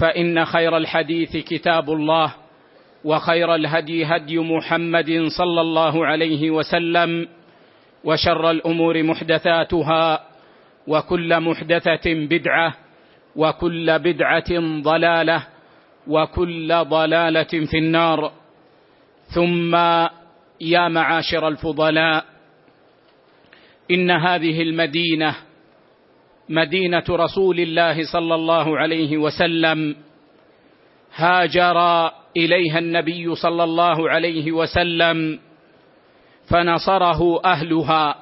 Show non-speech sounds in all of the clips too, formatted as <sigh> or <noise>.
فإن خير الحديث كتاب الله وخير الهدي هدي محمد صلى الله عليه وسلم وشر الأمور محدثاتها وكل محدثة بدعة وكل بدعة ضلالة وكل ضلالة في النار. ثم يا معاشر الفضلاء إن هذه المدينة مدينة رسول الله صلى الله عليه وسلم هاجر إليها النبي صلى الله عليه وسلم فنصره أهلها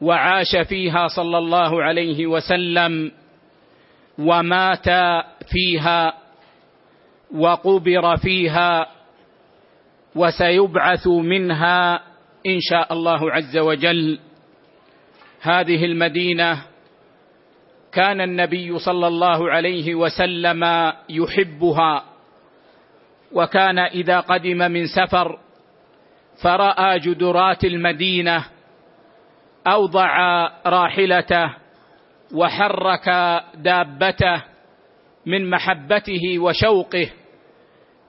وعاش فيها صلى الله عليه وسلم ومات فيها وقبر فيها وسيبعث منها إن شاء الله عز وجل. هذه المدينة كان النبي صلى الله عليه وسلم يحبها وكان إذا قدم من سفر فرأى جدرات المدينة أوضع راحلته وحرك دابته من محبته وشوقه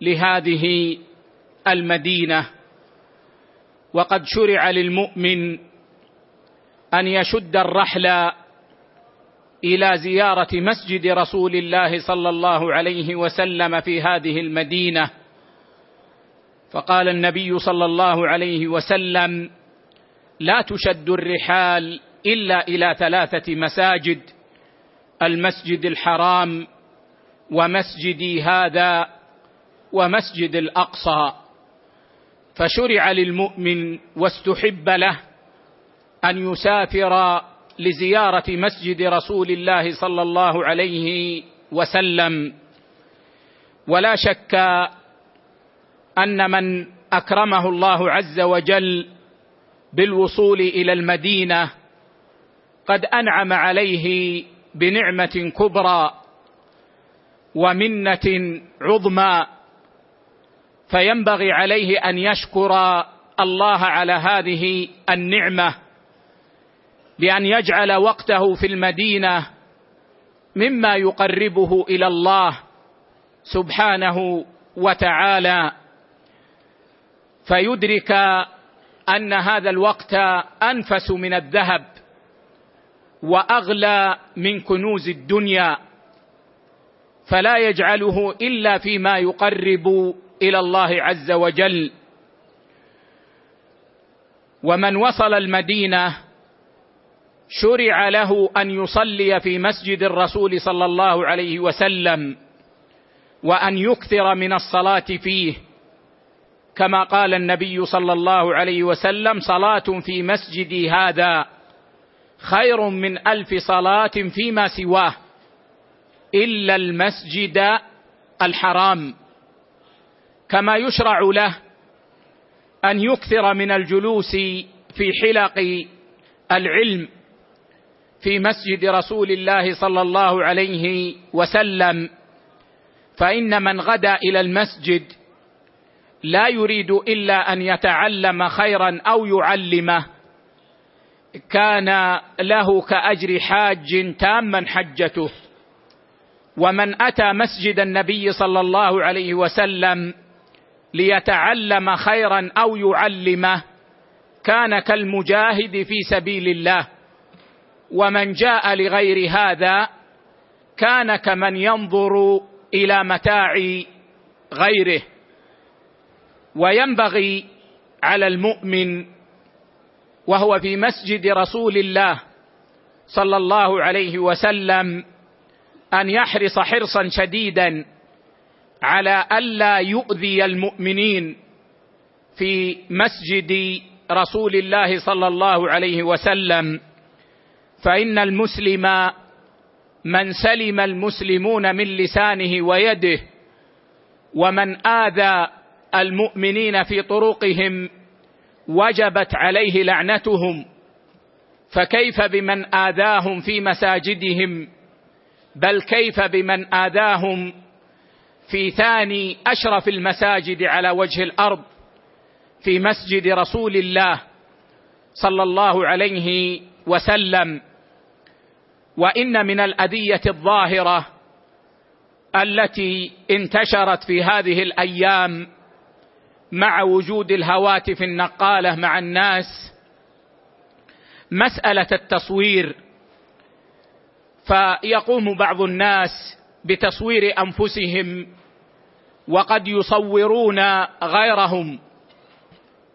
لهذه المدينة. وقد شرع للمؤمن أن يشد الرحل إلى زيارة مسجد رسول الله صلى الله عليه وسلم في هذه المدينة. فقال النبي صلى الله عليه وسلم لا تشد الرحال إلا إلى ثلاثة مساجد المسجد الحرام ومسجدي هذا ومسجد الأقصى. فشرع للمؤمن واستحب له أن يسافر لزيارة مسجد رسول الله صلى الله عليه وسلم. ولا شك أن من أكرمه الله عز وجل بالوصول إلى المدينة قد أنعم عليه بنعمة كبرى ومنة عظمى. فينبغي عليه أن يشكر الله على هذه النعمة. بأن يجعل وقته في المدينة مما يقربه إلى الله سبحانه وتعالى. فيدرك أن هذا الوقت أنفس من الذهب وأغلى من كنوز الدنيا فلا يجعله إلا فيما يقرب إلى الله عز وجل. ومن وصل المدينة شرع له أن يصلي في مسجد الرسول صلى الله عليه وسلم وأن يكثر من الصلاة فيه. كما قال النبي صلى الله عليه وسلم صلاة في مسجدي هذا خير من ألف صلاة فيما سواه إلا المسجد الحرام. كما يشرع له أن يكثر من الجلوس في حلق العلم في مسجد رسول الله صلى الله عليه وسلم فإن من غدا إلى المسجد لا يريد إلا أن يتعلم خيرا أو يعلمه كان له كأجر حاج تاما حجته. ومن أتى مسجد النبي صلى الله عليه وسلم ليتعلم خيرا أو يعلمه كان كالمجاهد في سبيل الله. ومن جاء لغير هذا كان كمن ينظر إلى متاع غيره. وينبغي على المؤمن وهو في مسجد رسول الله صلى الله عليه وسلم أن يحرص حرصا شديدا على ألا يؤذي المؤمنين في مسجد رسول الله صلى الله عليه وسلم. فإن المسلم من سلم المسلمون من لسانه ويده ومن آذى المؤمنين في طرقهم وجبت عليه لعنتهم فكيف بمن آذاهم في مساجدهم؟ بل كيف بمن آذاهم في ثاني أشرف المساجد على وجه الأرض؟ في مسجد رسول الله صلى الله عليه وسلم. وإن من الأذية الظاهرة التي انتشرت في هذه الأيام مع وجود الهواتف النقالة مع الناس مسألة التصوير. فيقوم بعض الناس بتصوير أنفسهم وقد يصورون غيرهم.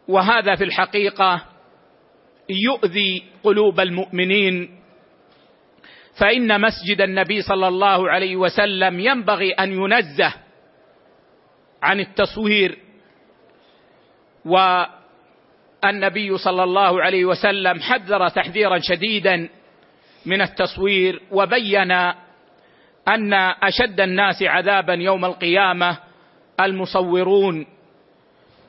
وهذا في الحقيقة يؤذي قلوب المؤمنين. فإن مسجد النبي صلى الله عليه وسلم ينبغي أن ينزه عن التصوير والنبي صلى الله عليه وسلم حذر تحذيرا شديدا من التصوير وبين أن أشد الناس عذابا يوم القيامة المصورون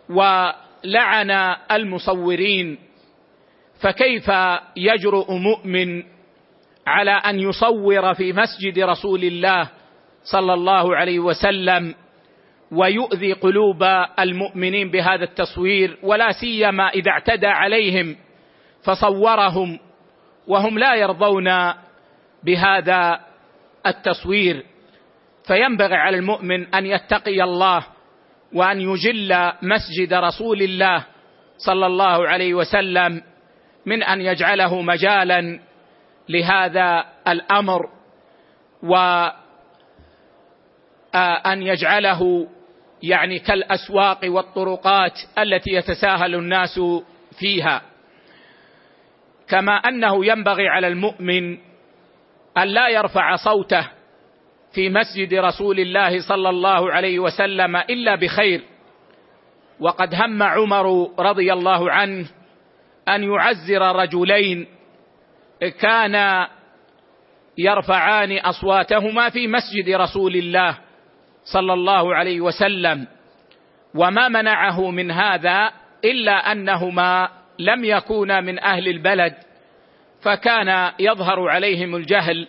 ولعن المصورين فكيف يجرؤ مؤمن على أن يصور في مسجد رسول الله صلى الله عليه وسلم ويؤذي قلوب المؤمنين بهذا التصوير ولا سيما إذا اعتدى عليهم فصورهم وهم لا يرضون بهذا التصوير. فينبغي على المؤمن أن يتقي الله وأن يجل مسجد رسول الله صلى الله عليه وسلم من أن يجعله مجالا لهذا الأمر وان يجعله يعني كالأسواق والطرقات التي يتساهل الناس فيها. كما أنه ينبغي على المؤمن أن لا يرفع صوته في مسجد رسول الله صلى الله عليه وسلم إلا بخير. وقد هم عمر رضي الله عنه أن يعزر رجلين كان يرفعان أصواتهما في مسجد رسول الله صلى الله عليه وسلم وما منعه من هذا إلا أنهما لم يكونا من أهل البلد فكان يظهر عليهم الجهل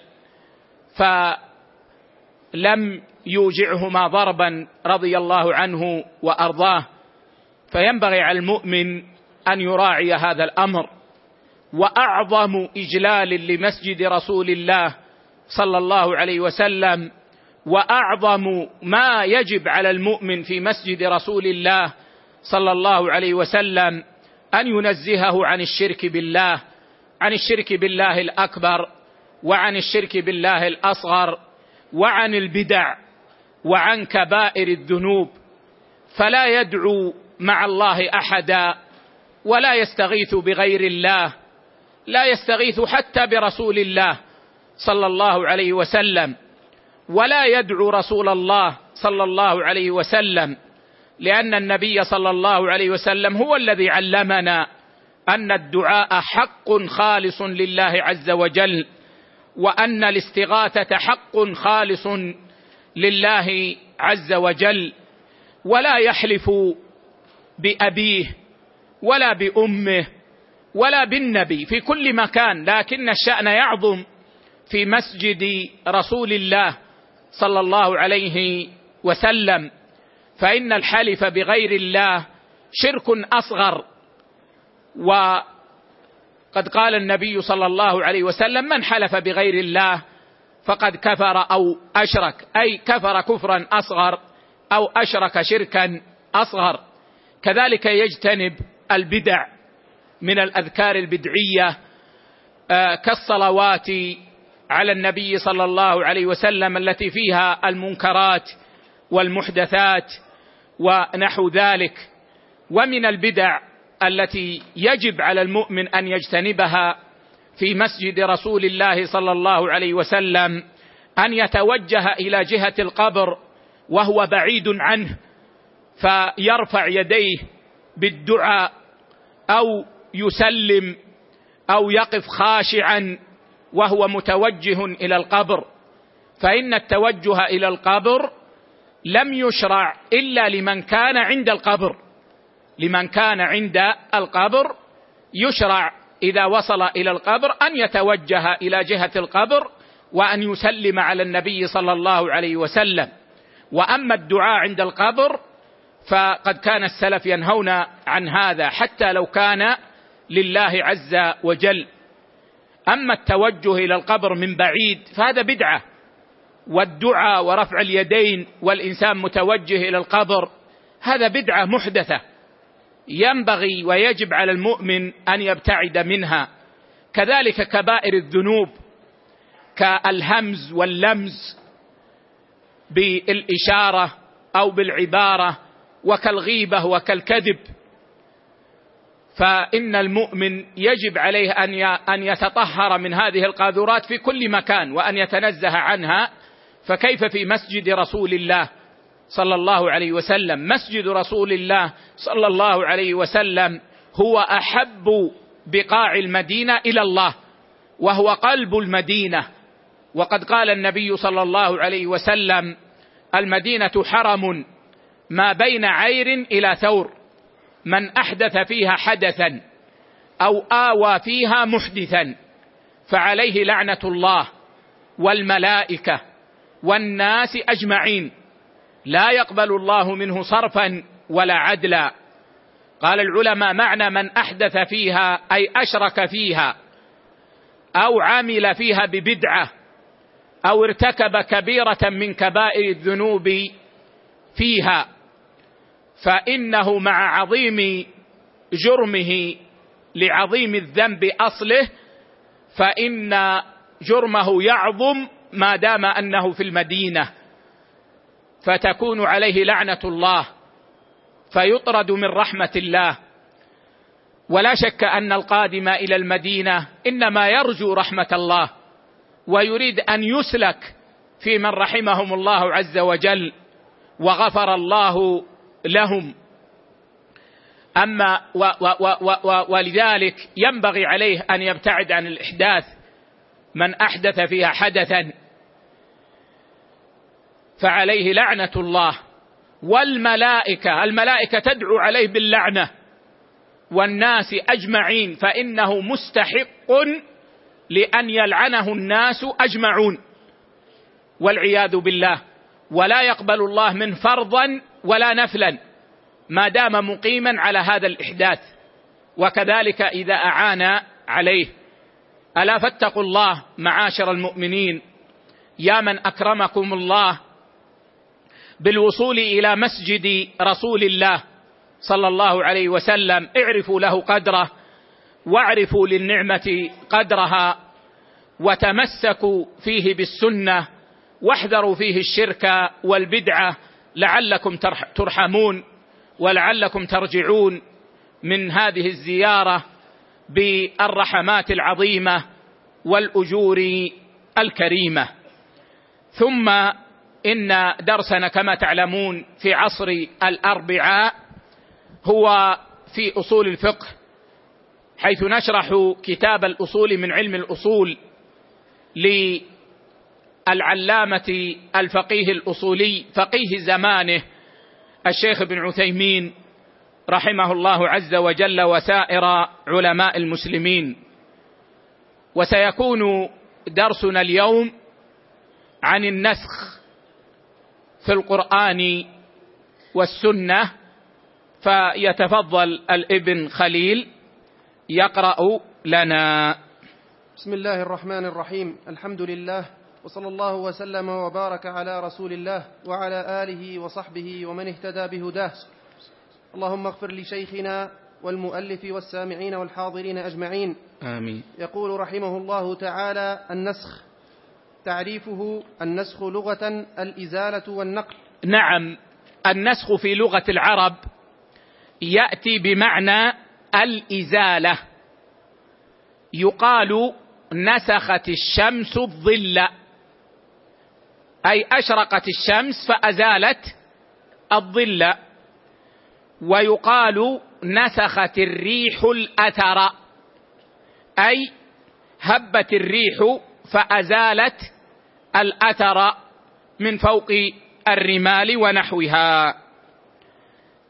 فلم يوجعهما ضربا رضي الله عنه وأرضاه فينبغي على المؤمن أن يراعي هذا الأمر. وأعظم إجلال لمسجد رسول الله صلى الله عليه وسلم وأعظم ما يجب على المؤمن في مسجد رسول الله صلى الله عليه وسلم أن ينزهه عن الشرك بالله عن الشرك بالله الأكبر وعن الشرك بالله الأصغر وعن البدع وعن كبائر الذنوب. فلا يدعو مع الله أحدا ولا يستغيث بغير الله. لا يستغيث حتى برسول الله صلى الله عليه وسلم ولا يدعو رسول الله صلى الله عليه وسلم لأن النبي صلى الله عليه وسلم هو الذي علمنا أن الدعاء حق خالص لله عز وجل وأن الاستغاثة حق خالص لله عز وجل ولا يحلف بأبيه ولا بأمه ولا بالنبي في كل مكان لكن الشأن يعظم في مسجد رسول الله صلى الله عليه وسلم. فإن الحلف بغير الله شرك أصغر. وقد قال النبي صلى الله عليه وسلم من حلف بغير الله فقد كفر أو أشرك. أي كفر كفرا أصغر أو أشرك شركا أصغر. كذلك يجتنب البدع. من الأذكار البدعية آه، كالصلوات على النبي صلى الله عليه وسلم التي فيها المنكرات والمحدثات ونحو ذلك. ومن البدع التي يجب على المؤمن أن يجتنبها في مسجد رسول الله صلى الله عليه وسلم أن يتوجه إلى جهة القبر وهو بعيد عنه فيرفع يديه بالدعاء أو يسلم أو يقف خاشعا وهو متوجه إلى القبر. فإن التوجه إلى القبر لم يشرع إلا لمن كان عند القبر. لمن كان عند القبر يشرع إذا وصل إلى القبر أن يتوجه إلى جهة القبر وأن يسلم على النبي صلى الله عليه وسلم. وأما الدعاء عند القبر فقد كان السلف ينهون عن هذا حتى لو كان لله عز وجل. أما التوجه إلى القبر من بعيد فهذا بدعة والدعاء ورفع اليدين والإنسان متوجه إلى القبر هذا بدعة محدثة ينبغي ويجب على المؤمن أن يبتعد منها. كذلك كبائر الذنوب كالهمز واللمز بالإشارة أو بالعبارة وكالغيبة وكالكذب. فإن المؤمن يجب عليه أن أن يتطهر من هذه القاذورات في كل مكان وأن يتنزه عنها. فكيف في مسجد رسول الله صلى الله عليه وسلم؟ مسجد رسول الله صلى الله عليه وسلم هو أحب بقاع المدينة إلى الله وهو قلب المدينة. وقد قال النبي صلى الله عليه وسلم المدينة حرم ما بين عير إلى ثور. من أحدث فيها حدثا أو آوى فيها محدثا فعليه لعنة الله والملائكة والناس أجمعين. لا يقبل الله منه صرفا ولا عدلا. قال العلماء معنى من أحدث فيها أي أشرك فيها أو عمل فيها ببدعة أو ارتكب كبيرة من كبائر الذنوب فيها. فإنه مع عظيم جرمه لعظيم الذنب أصله فإن جرمه يعظم ما دام أنه في المدينة. فتكون عليه لعنة الله فيطرد من رحمة الله. ولا شك أن القادم إلى المدينة إنما يرجو رحمة الله ويريد أن يسلك في من رحمهم الله عز وجل وغفر الله لهم. أما و و و و ولذلك ينبغي عليه أن يبتعد عن الإحداث. من أحدث فيها حدثا فعليه لعنة الله. والملائكة الملائكة تدعو عليه باللعنة. والناس أجمعين فإنه مستحق لأن يلعنه الناس أجمعون. والعياذ بالله. ولا يقبل الله من فرضا ولا نفلا ما دام مقيما على هذا الإحداث. وكذلك إذا أعان عليه ألا فاتقوا الله معاشر المؤمنين يا من أكرمكم الله بالوصول إلى مسجد رسول الله صلى الله عليه وسلم اعرفوا له قدره واعرفوا للنعمة قدرها وتمسكوا فيه بالسنة واحذروا فيه الشرك والبدعة لعلكم ترحمون ولعلكم ترجعون من هذه الزيارة بالرحمات العظيمة والأجور الكريمة. ثم إن درسنا كما تعلمون في عصر الأربعاء هو في أصول الفقه حيث نشرح كتاب الأصول من علم الأصول للعلامه الفقيه الأصولي فقيه زمانه الشيخ ابن عثيمين رحمه الله عز وجل وسائر علماء المسلمين. وسيكون درسنا اليوم عن النسخ في القرآن والسنة فيتفضل الابن خليل يقرأ لنا. بسم الله الرحمن الرحيم. الحمد لله وصلى الله وسلم وبارك على رسول الله وعلى آله وصحبه ومن اهتدى بهداه. اللهم اغفر لشيخنا والمؤلف والسامعين والحاضرين أجمعين. آمين. يقول رحمه الله تعالى النسخ تعريفه النسخ لغة الإزالة والنقل. نعم النسخ في لغة العرب يأتي بمعنى الإزالة. يقال نسخت الشمس الظل. أي أشرقت الشمس فأزالت الظل ويقال نسخت الريح الأثر. أي هبت الريح فأزالت الأثر من فوق الرمال ونحوها.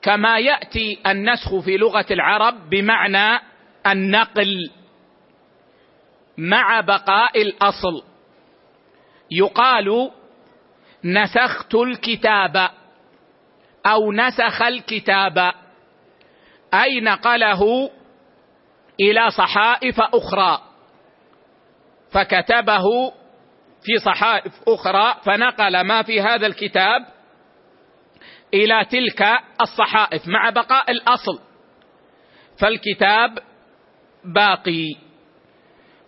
كما يأتي النسخ في لغة العرب بمعنى النقل مع بقاء الأصل. يقال نسخت الكتاب أو نسخ الكتاب. أي نقله إلى صحائف أخرى. فكتبه في صحائف أخرى فنقل ما في هذا الكتاب إلى تلك الصحائف مع بقاء الأصل. فالكتاب باقي.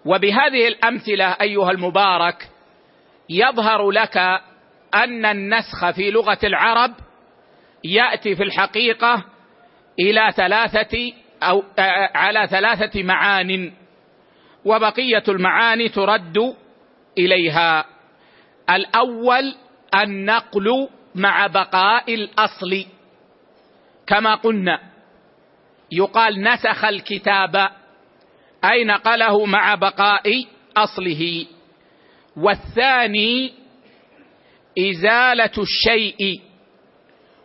وبهذه الأمثلة أيها المبارك يظهر لك أن النسخ في لغة العرب يأتي في الحقيقة إلى ثلاثة أو على ثلاثة معان وبقية المعاني ترد إليها. الأول النقل مع بقاء الأصل كما قلنا. يقال نسخ الكتاب أي نقله مع بقاء أصله. والثاني إزالة الشيء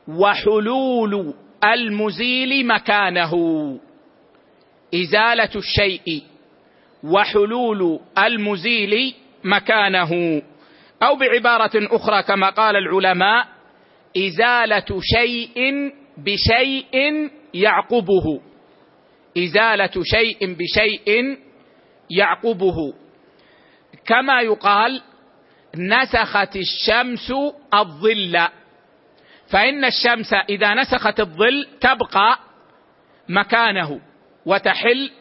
وحلول المزيل مكانه. إزالة الشيء وحلول المزيل مكانه. أو بعبارة أخرى كما قال العلماء إزالة شيء بشيء يعقبه. إزالة شيء بشيء يعقبه. كما يقال نسخت الشمس الظل. فإن الشمس إذا نسخت الظل تبقى مكانه وتحل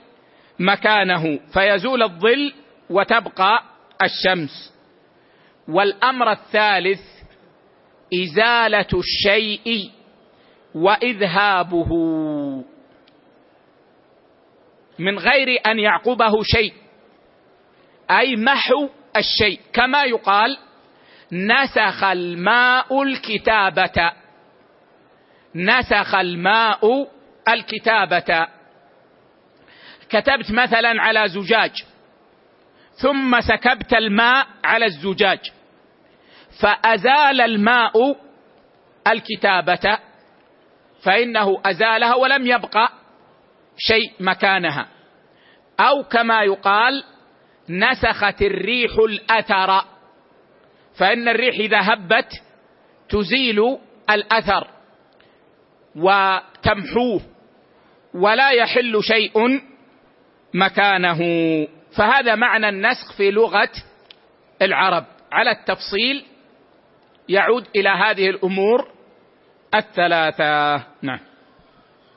مكانه فيزول الظل وتبقى الشمس. والأمر الثالث إزالة الشيء وإذهابه. من غير أن يعقبه شيء. أي محو الشيء. كما يقال نسخ الماء الكتابة. نسخ الماء الكتابة. كتبت مثلا على زجاج. ثم سكبت الماء على الزجاج. فأزال الماء الكتابة. فإنه أزالها ولم يبقى شيء مكانها. أو كما يقال نسخت الريح الأثر. فإن الريح إذا هبت تزيل الأثر وتمحوه ولا يحل شيء مكانه. فهذا معنى النسخ في لغة العرب. على التفصيل يعود إلى هذه الأمور الثلاثة. نعم.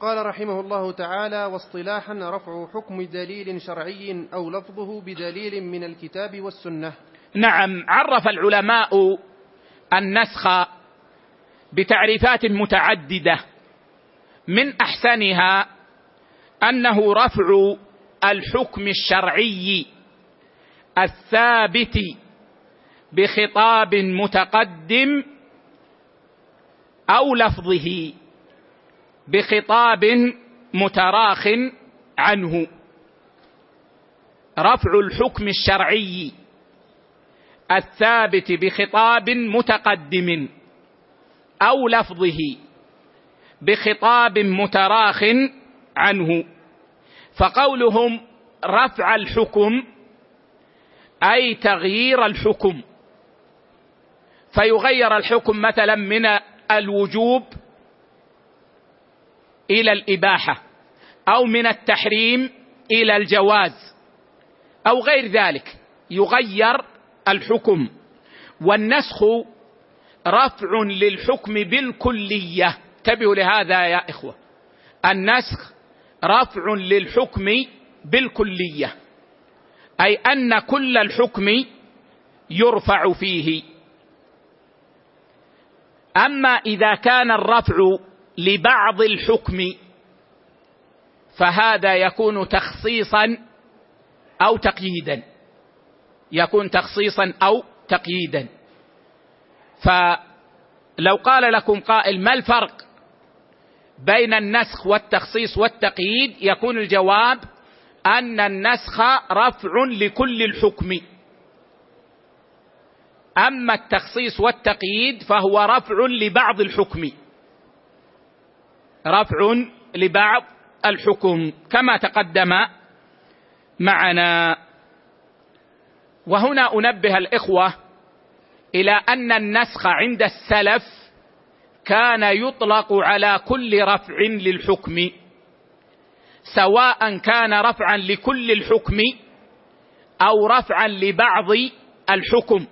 قال رحمه الله تعالى واصطلاحا رفع حكم دليل شرعي أو لفظه بدليل من الكتاب والسنة. نعم عرف العلماء النسخ بتعريفات متعددة. من أحسنها أنه رفع الحكم الشرعي الثابت بخطاب متقدم أو لفظه. بخطاب متراخ عنه. رفع الحكم الشرعي الثابت بخطاب متقدم أو لفظه بخطاب متراخ عنه. فقولهم رفع الحكم أي تغيير الحكم. فيغير الحكم مثلا من الوجوب إلى الإباحة أو من التحريم إلى الجواز أو غير ذلك. يغير الحكم. والنسخ رفع للحكم بالكلية. انتبهوا لهذا يا إخوة. النسخ رفع للحكم بالكلية. أي أن كل الحكم يرفع فيه. أما إذا كان الرفع لبعض الحكم فهذا يكون تخصيصا أو تقييدا. يكون تخصيصا أو تقييدا. فلو قال لكم قائل ما الفرق بين النسخ والتخصيص والتقييد يكون الجواب أن النسخ رفع لكل الحكم. أما التخصيص والتقييد فهو رفع لبعض الحكم. رفع لبعض الحكم كما تقدم معنا. وهنا أنبه الإخوة إلى أن النسخ عند السلف كان يطلق على كل رفع للحكم سواء كان رفعا لكل الحكم أو رفعا لبعض الحكم.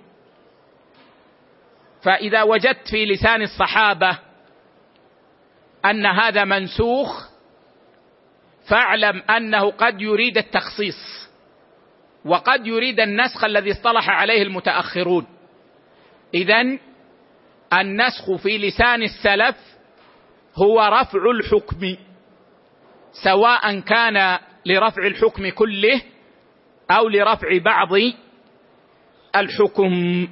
فإذا وجدت في لسان الصحابة أن هذا منسوخ فاعلم أنه قد يريد التخصيص وقد يريد النسخ الذي اصطلح عليه المتأخرون. اذا النسخ في لسان السلف هو رفع الحكم سواء كان لرفع الحكم كله أو لرفع بعض الحكم.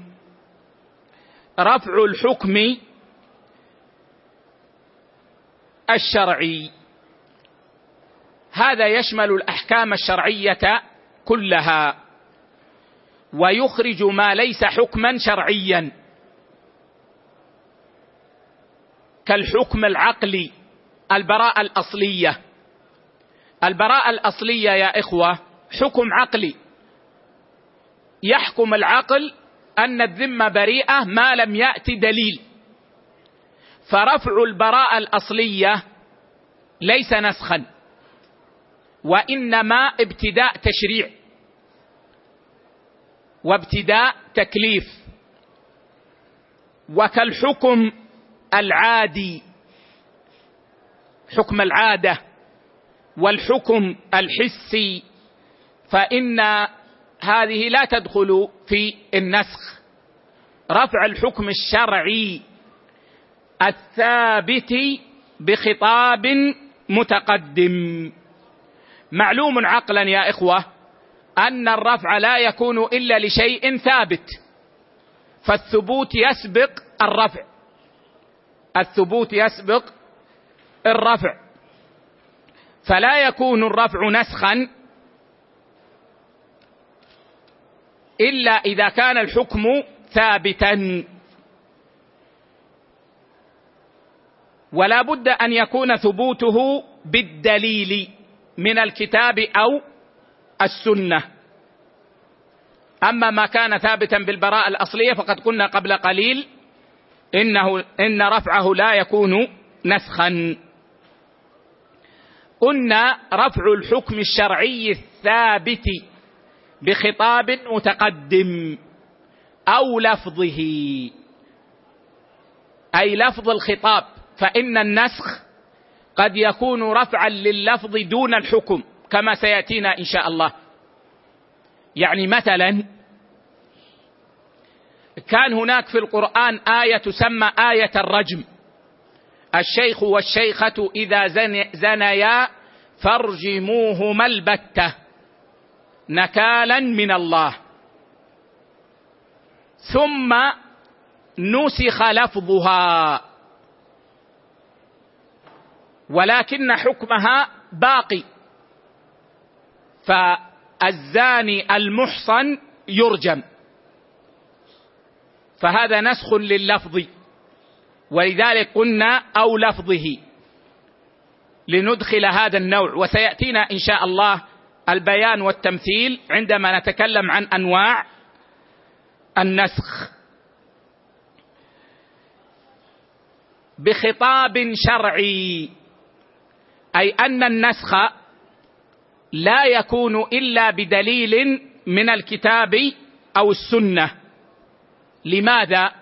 رفع الحكم الشرعي. هذا يشمل الأحكام الشرعية كلها. ويخرج ما ليس حكما شرعيا. كالحكم العقلي البراءة الأصلية. البراءة الأصلية يا إخوة حكم عقلي. يحكم العقل أن الذمة بريئة ما لم يات دليل. فرفع البراءة الأصلية ليس نسخا وإنما ابتداء تشريع وابتداء تكليف. وكالحكم العادي حكم العادة والحكم الحسي فإن هذه لا تدخل في النسخ. رفع الحكم الشرعي الثابت بخطاب متقدم. معلوم عقلا يا إخوة أن الرفع لا يكون إلا لشيء ثابت فالثبوت يسبق الرفع. الثبوت يسبق الرفع. فلا يكون الرفع نسخا إلا إذا كان الحكم ثابتا. ولا بد أن يكون ثبوته بالدليل من الكتاب أو السنة. أما ما كان ثابتا بالبراءة الأصلية فقد قلنا قبل قليل إنه إن رفعه لا يكون نسخا. قلنا رفع الحكم الشرعي الثابت بخطاب متقدم أو لفظه أي لفظ الخطاب. فإن النسخ قد يكون رفعا لللفظ دون الحكم كما سيأتينا إن شاء الله. يعني مثلا كان هناك في القرآن آية تسمى آية الرجم. الشيخ والشيخة إذا زنيا فارجموهما البته نكالا من الله. ثم نسخ لفظها. ولكن حكمها باقي. فالزاني المحصن يرجم. فهذا نسخ لللفظ. ولذلك قلنا أو لفظه. لندخل هذا النوع. وسيأتينا إن شاء الله البيان والتمثيل عندما نتكلم عن أنواع النسخ. بخطاب شرعي. أي أن النسخ لا يكون إلا بدليل من الكتاب أو السنة. لماذا؟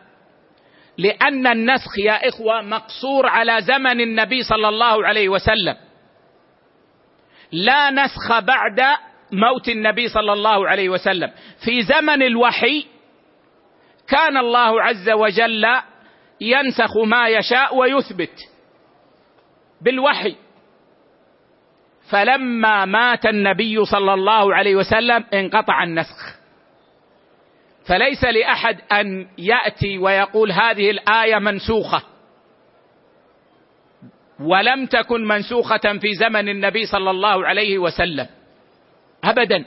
لأن النسخ يا إخوة مقصور على زمن النبي صلى الله عليه وسلم. لا نسخ بعد موت النبي صلى الله عليه وسلم. في زمن الوحي كان الله عز وجل ينسخ ما يشاء ويثبت بالوحي. فلما مات النبي صلى الله عليه وسلم انقطع النسخ. فليس لأحد أن يأتي ويقول هذه الآية منسوخة. ولم تكن منسوخة في زمن النبي صلى الله عليه وسلم. ابدا.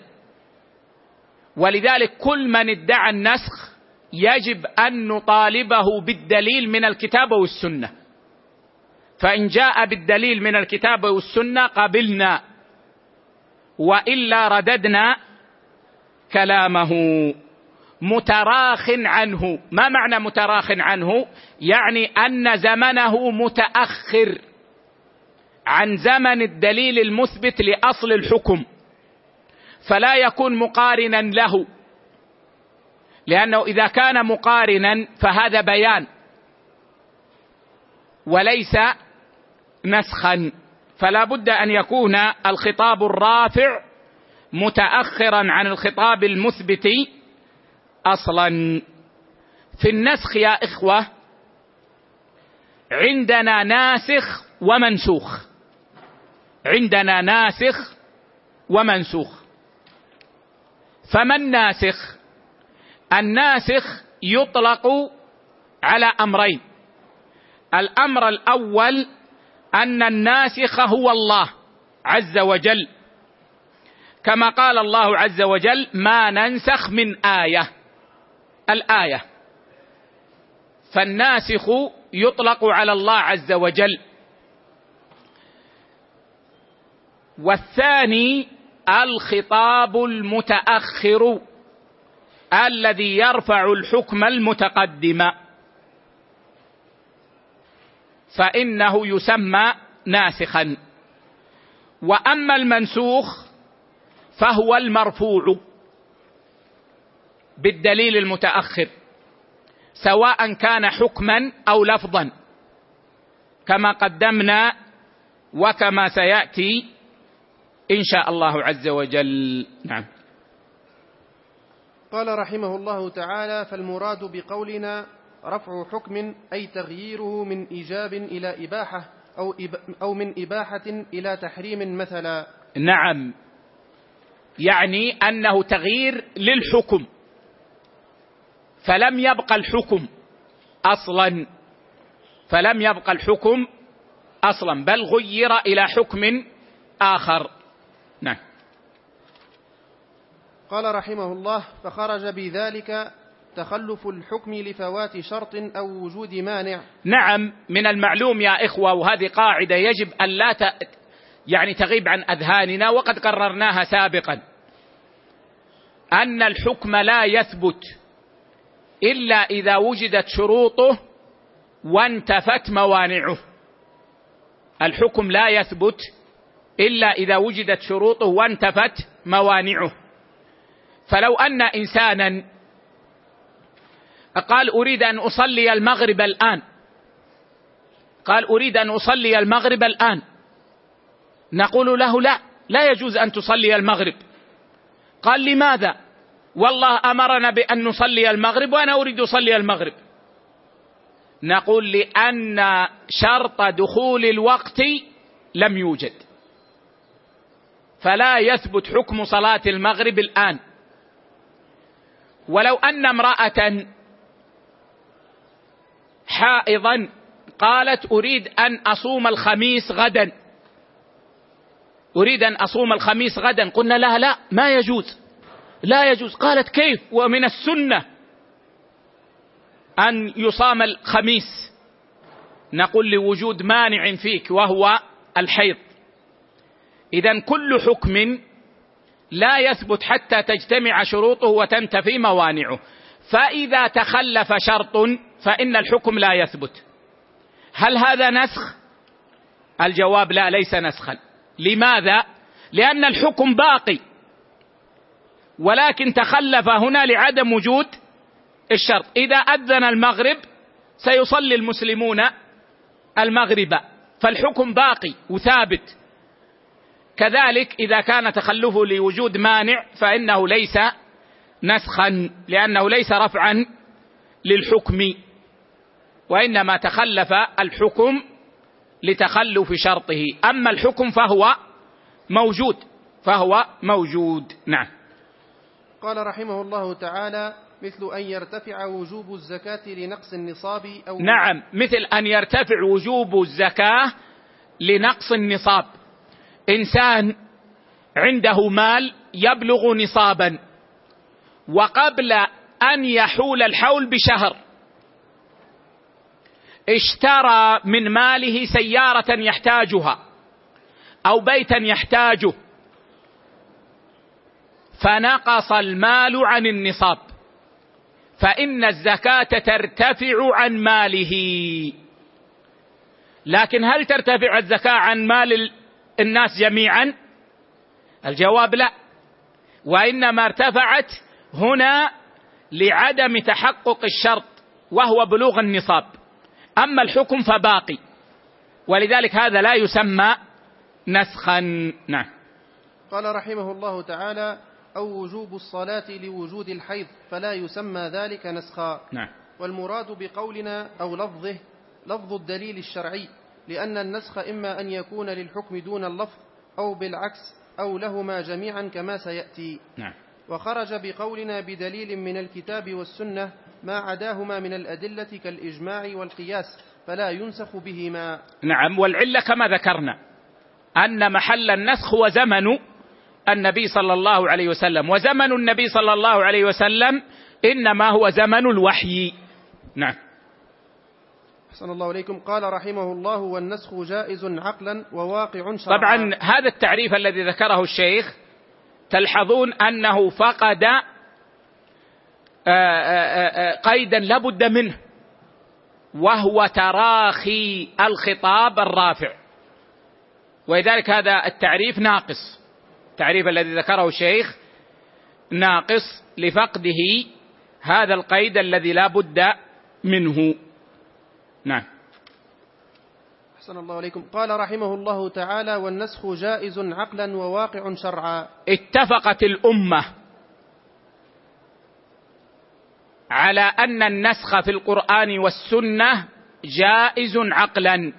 ولذلك كل من ادعى النسخ يجب أن نطالبه بالدليل من الكتاب والسنة. فإن جاء بالدليل من الكتاب والسنة قبلنا وإلا رددنا كلامه. متراخ عنه. ما معنى متراخ عنه؟ يعني أن زمنه متأخر عن زمن الدليل المثبت لأصل الحكم. فلا يكون مقارنا له. لأنه إذا كان مقارنا فهذا بيان. وليس نسخا فلا بد أن يكون الخطاب الرافع متاخرا عن الخطاب المثبت أصلا. في النسخ يا إخوة عندنا ناسخ ومنسوخ. عندنا ناسخ ومنسوخ. فما الناسخ الناسخ يطلق على أمرين. الأمر الأول أن الناسخ هو الله عز وجل. كما قال الله عز وجل ما ننسخ من آية. الآية. فالناسخ يطلق على الله عز وجل. والثاني الخطاب المتأخر الذي يرفع الحكم المتقدم. فإنه يسمى ناسخا. وأما المنسوخ فهو المرفوع بالدليل المتأخر سواء كان حكما أو لفظا كما قدمنا وكما سيأتي إن شاء الله عز وجل. نعم. قال رحمه الله تعالى فالمراد بقولنا رفع حكم أي تغييره من إيجاب إلى إباحة أو أو من إباحة إلى تحريم مثلا. نعم. يعني أنه تغيير للحكم. فلم يبقى الحكم أصلا. فلم يبقى الحكم أصلا. بل غير إلى حكم آخر. نعم. قال رحمه الله فخرج بذلك تخلف الحكم لفوات شرط أو وجود مانع. نعم من المعلوم يا إخوة وهذه قاعدة يجب أن لا ت... يعني تغيب عن أذهاننا وقد قررناها سابقا. أن الحكم لا يثبت إلا إذا وجدت شروطه وانتفت موانعه. الحكم لا يثبت إلا إذا وجدت شروطه وانتفت موانعه. فلو أن انسانا قال أريد أن أصلي المغرب الآن. قال أريد أن أصلي المغرب الآن. نقول له لا لا يجوز أن تصلي المغرب. قال لماذا؟ والله أمرنا بأن نصلي المغرب وأنا أريد أصلي المغرب. نقول لأن شرط دخول الوقت لم يوجد. فلا يثبت حكم صلاة المغرب الآن. ولو أن امرأة حائضا. قالت أريد أن أصوم الخميس غدا. أريد أن أصوم الخميس غدا. قلنا لها لا ما يجوز. لا يجوز. قالت كيف؟ ومن السنة أن يصام الخميس. نقول لوجود مانع فيك وهو الحيض. اذا كل حكم لا يثبت حتى تجتمع شروطه وتنتفي موانعه. فإذا تخلف شرط فإن الحكم لا يثبت. هل هذا نسخ؟ الجواب لا ليس نسخا. لماذا؟ لأن الحكم باقي. ولكن تخلف هنا لعدم وجود الشرط. إذا أذن المغرب سيصلي المسلمون المغرب فالحكم باقي وثابت. كذلك إذا كان تخلفه لوجود مانع فإنه ليس نسخا لأنه ليس رفعا للحكم وإنما تخلف الحكم لتخلف شرطه. أما الحكم فهو موجود فهو موجود. نعم. قال رحمه الله تعالى مثل أن يرتفع وجوب الزكاة لنقص النصاب أو نعم. مثل أن يرتفع وجوب الزكاة لنقص النصاب. إنسان عنده مال يبلغ نصابا. وقبل أن يحول الحول بشهر. اشترى من ماله سيارة يحتاجها أو بيتا يحتاجه. فنقص المال عن النصاب. فإن الزكاة ترتفع عن ماله. لكن هل ترتفع الزكاة عن مال الناس جميعا؟ الجواب لا. وإنما ارتفعت هنا لعدم تحقق الشرط وهو بلوغ النصاب. أما الحكم فباقي. ولذلك هذا لا يسمى نسخا. نعم. قال رحمه الله تعالى أو وجوب الصلاة لوجود الحيض فلا يسمى ذلك نسخا. نعم. والمراد بقولنا أو لفظه لفظ الدليل الشرعي لأن النسخ إما أن يكون للحكم دون اللفظ أو بالعكس أو لهما جميعا كما سيأتي. نعم. وخرج بقولنا بدليل من الكتاب والسنة ما عداهما من الأدلة كالإجماع والقياس فلا ينسخ بهما. نعم والعلة كما ذكرنا أن محل النسخ هو زمن النبي صلى الله عليه وسلم وزمن النبي صلى الله عليه وسلم إنما هو زمن الوحي. نعم. أحسن الله إليكم. قال رحمه الله والنسخ جائز عقلا وواقع شرعا. طبعا هذا التعريف الذي ذكره الشيخ تلحظون أنه فقد آه، آه، آه، قيدا لابد منه وهو تراخي الخطاب الرافع. ولذلك هذا التعريف ناقص التعريف الذي ذكره الشيخ ناقص لفقده هذا القيد الذي لا بد منه. نعم. أحسن الله عليكم. قال رحمه الله تعالى والنسخ جائز عقلا وواقع شرعا. اتفقت الأمة على أن النسخ في القرآن والسنة جائز عقلا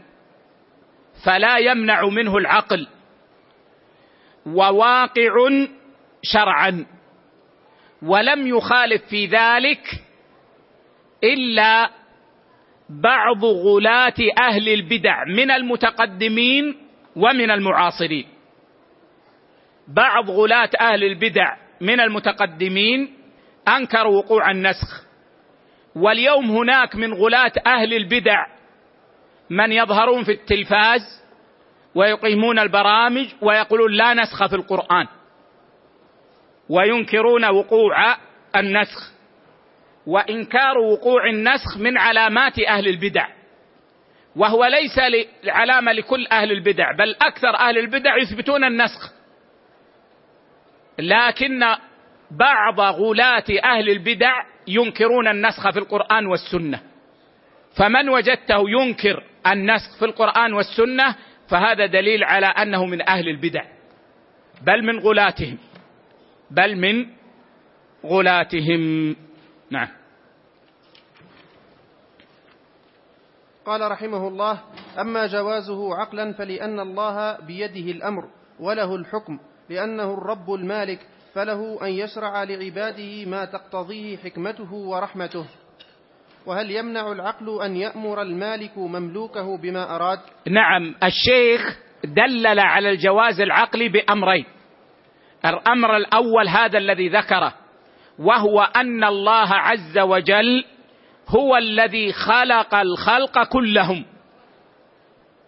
فلا يمنع منه العقل وواقع شرعا ولم يخالف في ذلك إلا بعض غلاة أهل البدع من المتقدمين ومن المعاصرين. بعض غلاة أهل البدع من المتقدمين انكروا وقوع النسخ. واليوم هناك من غلاة أهل البدع من يظهرون في التلفاز ويقيمون البرامج ويقولون لا نسخ في القرآن وينكرون وقوع النسخ. وإنكار وقوع النسخ من علامات أهل البدع. وهو ليس علامة لكل أهل البدع بل أكثر أهل البدع يثبتون النسخ. لكن بعض غلاة أهل البدع ينكرون النسخ في القرآن والسنة. فمن وجدته ينكر النسخ في القرآن والسنة فهذا دليل على أنه من أهل البدع. بل من غلاتهم. بل من غلاتهم. نعم. قال رحمه الله أما جوازه عقلا فلأن الله بيده الأمر وله الحكم لأنه الرب المالك فله أن يشرع لعباده ما تقتضيه حكمته ورحمته. وهل يمنع العقل أن يأمر المالك مملوكه بما أراد؟ نعم الشيخ دلل على الجواز العقلي بأمرين. الأمر الأول هذا الذي ذكره. وهو أن الله عز وجل هو الذي خلق الخلق كلهم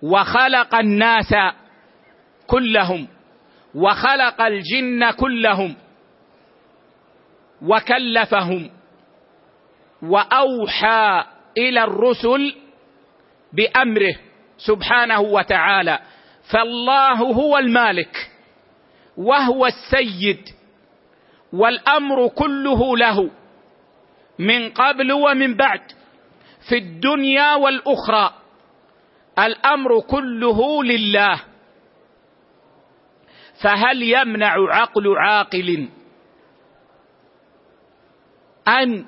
وخلق الناس كلهم وخلق الجن كلهم وكلفهم وأوحى إلى الرسل بأمره سبحانه وتعالى فالله هو المالك وهو السيد والأمر كله له من قبل ومن بعد في الدنيا والأخرى. الأمر كله لله. فهل يمنع عقل عاقل أن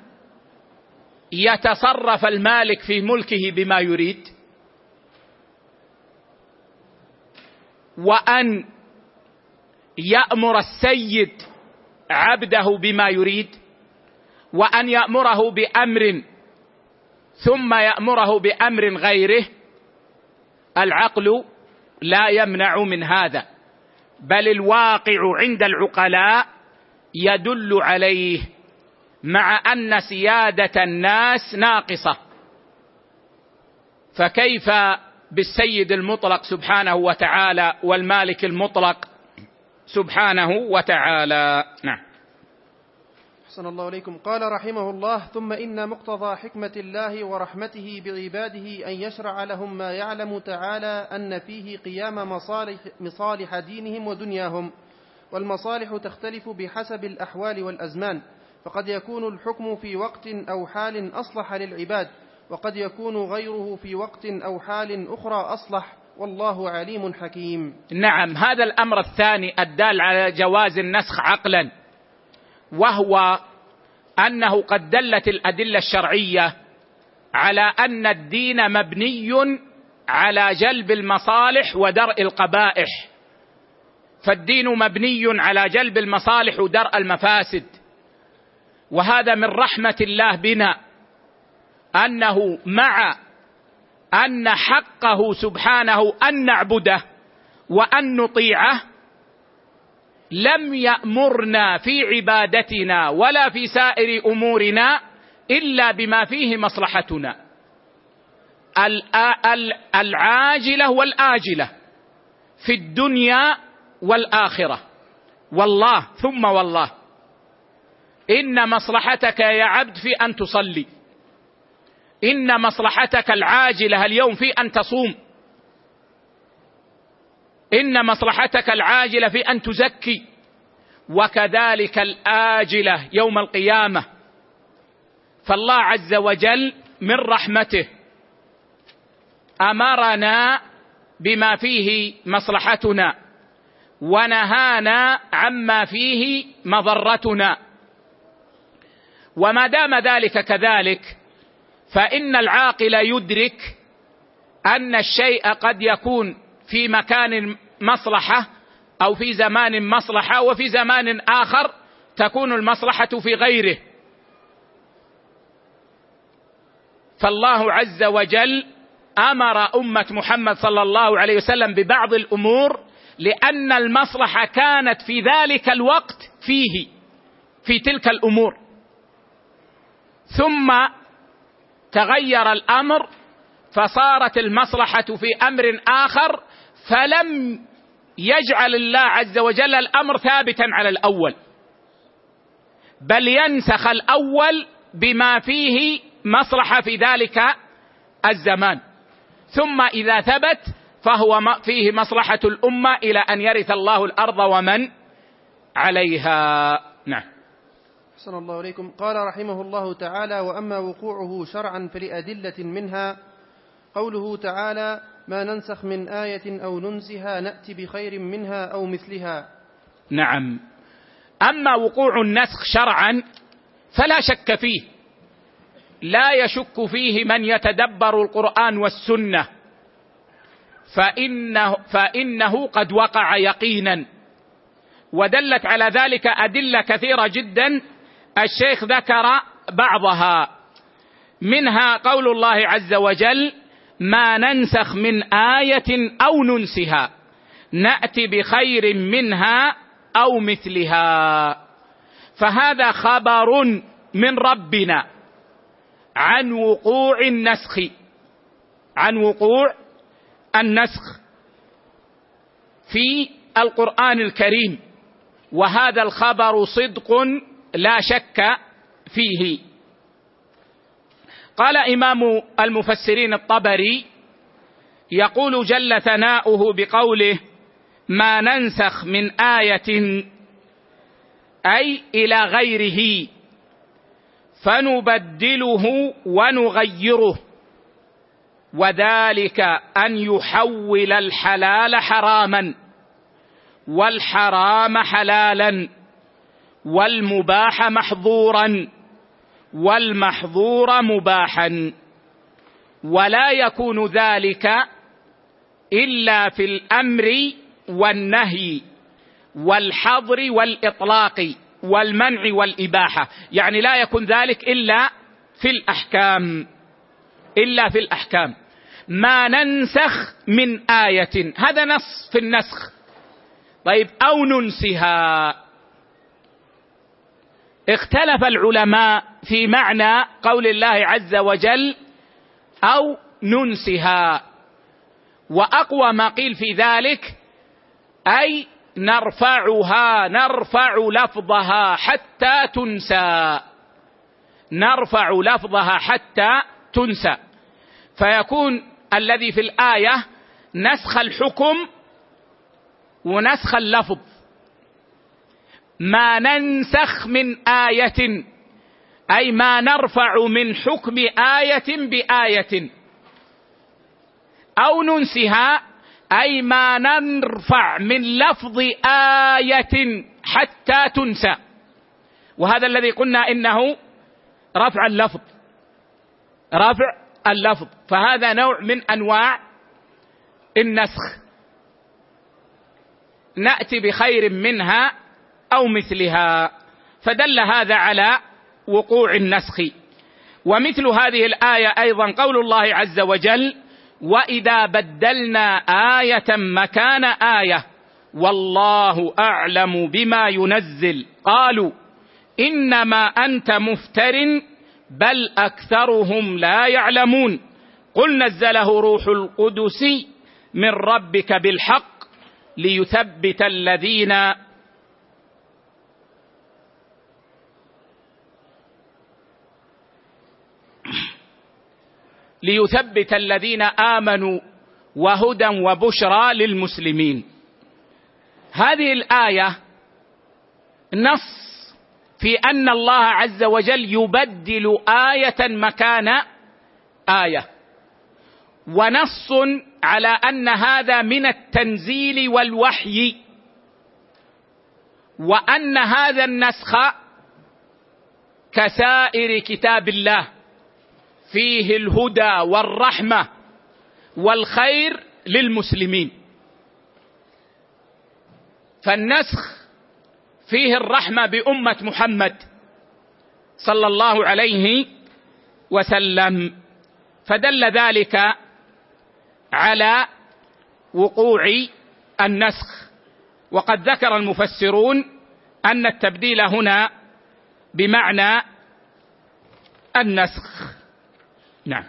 يتصرف المالك في ملكه بما يريد؟ وأن يأمر السيد عبده بما يريد وأن يأمره بأمر ثم يأمره بأمر غيره العقل لا يمنع من هذا بل الواقع عند العقلاء يدل عليه مع أن سيادة الناس ناقصة. فكيف بالسيد المطلق سبحانه وتعالى والمالك المطلق سبحانه وتعالى. نعم. أحسن الله إليكم. قال رحمه الله ثم إن مقتضى حكمة الله ورحمته بعباده أن يشرع لهم ما يعلم تعالى أن فيه قيام مصالح, مصالح دينهم ودنياهم والمصالح تختلف بحسب الأحوال والأزمان فقد يكون الحكم في وقت أو حال أصلح للعباد وقد يكون غيره في وقت أو حال أخرى أصلح والله عليم حكيم. نعم هذا الأمر الثاني الدال على جواز النسخ عقلا وهو أنه قد دلت الأدلة الشرعية على أن الدين مبني على جلب المصالح ودرء القبائح. فالدين مبني على جلب المصالح ودرء المفاسد. وهذا من رحمة الله بنا أنه مع أن حقه سبحانه أن نعبده وأن نطيعه لم يأمرنا في عبادتنا ولا في سائر أمورنا إلا بما فيه مصلحتنا. العاجلة والآجلة في الدنيا والآخرة. والله ثم والله. إن مصلحتك يا عبد في أن تصلي. إن مصلحتك العاجلة اليوم في أن تصوم. إن مصلحتك العاجلة في أن تزكي. وكذلك الآجلة يوم القيامة. فالله عز وجل من رحمته أمرنا بما فيه مصلحتنا ونهانا عما فيه مضرتنا. وما دام ذلك كذلك فإن العاقل يدرك أن الشيء قد يكون في مكان مصلحة أو في زمان مصلحة وفي زمان آخر تكون المصلحة في غيره. فالله عز وجل أمر أمة محمد صلى الله عليه وسلم ببعض الأمور لأن المصلحة كانت في ذلك الوقت فيه في تلك الأمور. ثم تغير الأمر فصارت المصلحة في أمر آخر فلم يجعل الله عز وجل الأمر ثابتا على الأول. بل ينسخ الأول بما فيه مصلحة في ذلك الزمان. ثم إذا ثبت فهو فيه مصلحة الأمة إلى أن يرث الله الأرض ومن عليها. نعم. أحسن الله إليكم. قال رحمه الله تعالى وأما وقوعه شرعا فلأدلة منها قوله تعالى ما ننسخ من آية أو ننسها نأتي بخير منها أو مثلها. نعم. أما وقوع النسخ شرعا فلا شك فيه. لا يشك فيه من يتدبر القرآن والسنة. فإنه, فإنه قد وقع يقينا. ودلت على ذلك أدلة كثيرة جدا الشيخ ذكر بعضها. منها قول الله عز وجل ما ننسخ من آية أو ننسها نأتي بخير منها أو مثلها. فهذا خبر من ربنا عن وقوع النسخ. عن وقوع النسخ في القرآن الكريم. وهذا الخبر صدق لا شك فيه. قال إمام المفسرين الطبري يقول جل ثناؤه بقوله ما ننسخ من آية أي إلى غيره فنبدله ونغيره وذلك أن يحول الحلال حراما والحرام حلالا. والمباح محظورا والمحظور مباحا. ولا يكون ذلك إلا في الأمر والنهي والحظر والإطلاق والمنع والإباحة. يعني لا يكون ذلك إلا في الأحكام إلا في الأحكام. ما ننسخ من آية هذا نص في النسخ. طيب أو ننسها. اختلف العلماء في معنى قول الله عز وجل أو ننسها. وأقوى ما قيل في ذلك أي نرفعها نرفع لفظها حتى تنسى. نرفع لفظها حتى تنسى. فيكون الذي في الآية نسخ الحكم ونسخ اللفظ. ما ننسخ من آية أي ما نرفع من حكم آية بآية. أو ننسها أي ما نرفع من لفظ آية حتى تنسى. وهذا الذي قلنا إنه رفع اللفظ رفع اللفظ. فهذا نوع من أنواع النسخ. نأتي بخير منها أو مثلها فدل هذا على وقوع النسخ. ومثل هذه الآية أيضا قول الله عز وجل وإذا بدلنا آية مكان آية والله أعلم بما ينزل. قالوا إنما أنت مفتر بل أكثرهم لا يعلمون. قل نزله روح القدس من ربك بالحق ليثبت الذين ليثبت الذين آمنوا وهدى وبشرى للمسلمين. هذه الآية نص في أن الله عز وجل يبدل آية مكان آية ونص على أن هذا من التنزيل والوحي وأن هذا النسخ كسائر كتاب الله. فيه الهدى والرحمة والخير للمسلمين. فالنسخ فيه الرحمة بأمة محمد صلى الله عليه وسلم فدل ذلك على وقوع النسخ. وقد ذكر المفسرون أن التبديل هنا بمعنى النسخ. نعم.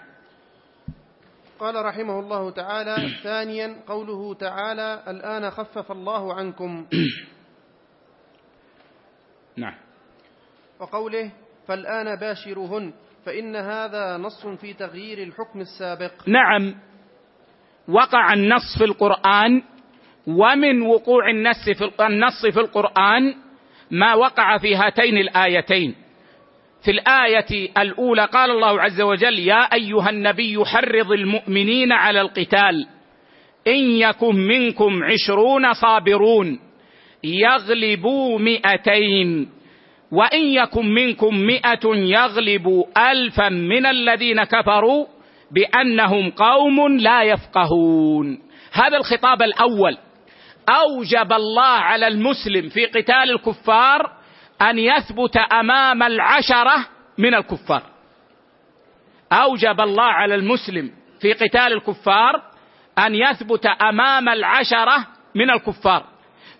قال رحمه الله تعالى ثانيا قوله تعالى الآن خفف الله عنكم. <clears throat> نعم. وقوله فالآن باشرهن فإن هذا نص في تغيير الحكم السابق. نعم. وقع النص في القرآن ومن وقوع النص في النص في القرآن ما وقع في هاتين الآيتين. في الآية الأولى قال الله عز وجل يا أيها النبي حرض المؤمنين على القتال. إن يكن منكم عشرون صابرون يغلبوا مئتين. وإن يكن منكم مئة يغلبوا ألفا من الذين كفروا بأنهم قوم لا يفقهون. هذا الخطاب الأول. أوجب الله على المسلم في قتال الكفار أن يثبت أمام العشرة من الكفار. أوجب الله على المسلم في قتال الكفار أن يثبت أمام العشرة من الكفار.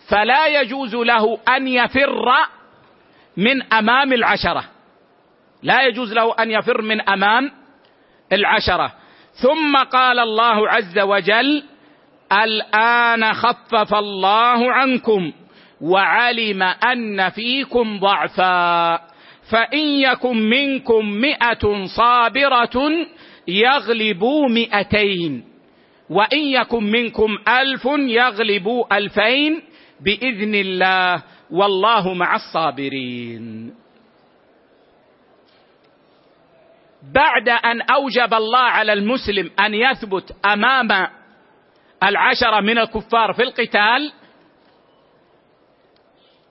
فلا يجوز له أن يفر من أمام العشرة. لا يجوز له أن يفر من أمام العشرة. ثم قال الله عز وجل الآن خفف الله عنكم. وعلم أن فيكم ضعفا فإن يكن منكم مئة صابرة يغلبوا مئتين وإن يكن منكم ألف يغلبوا ألفين بإذن الله والله مع الصابرين. بعد أن أوجب الله على المسلم أن يثبت أمام العشرة من الكفار في القتال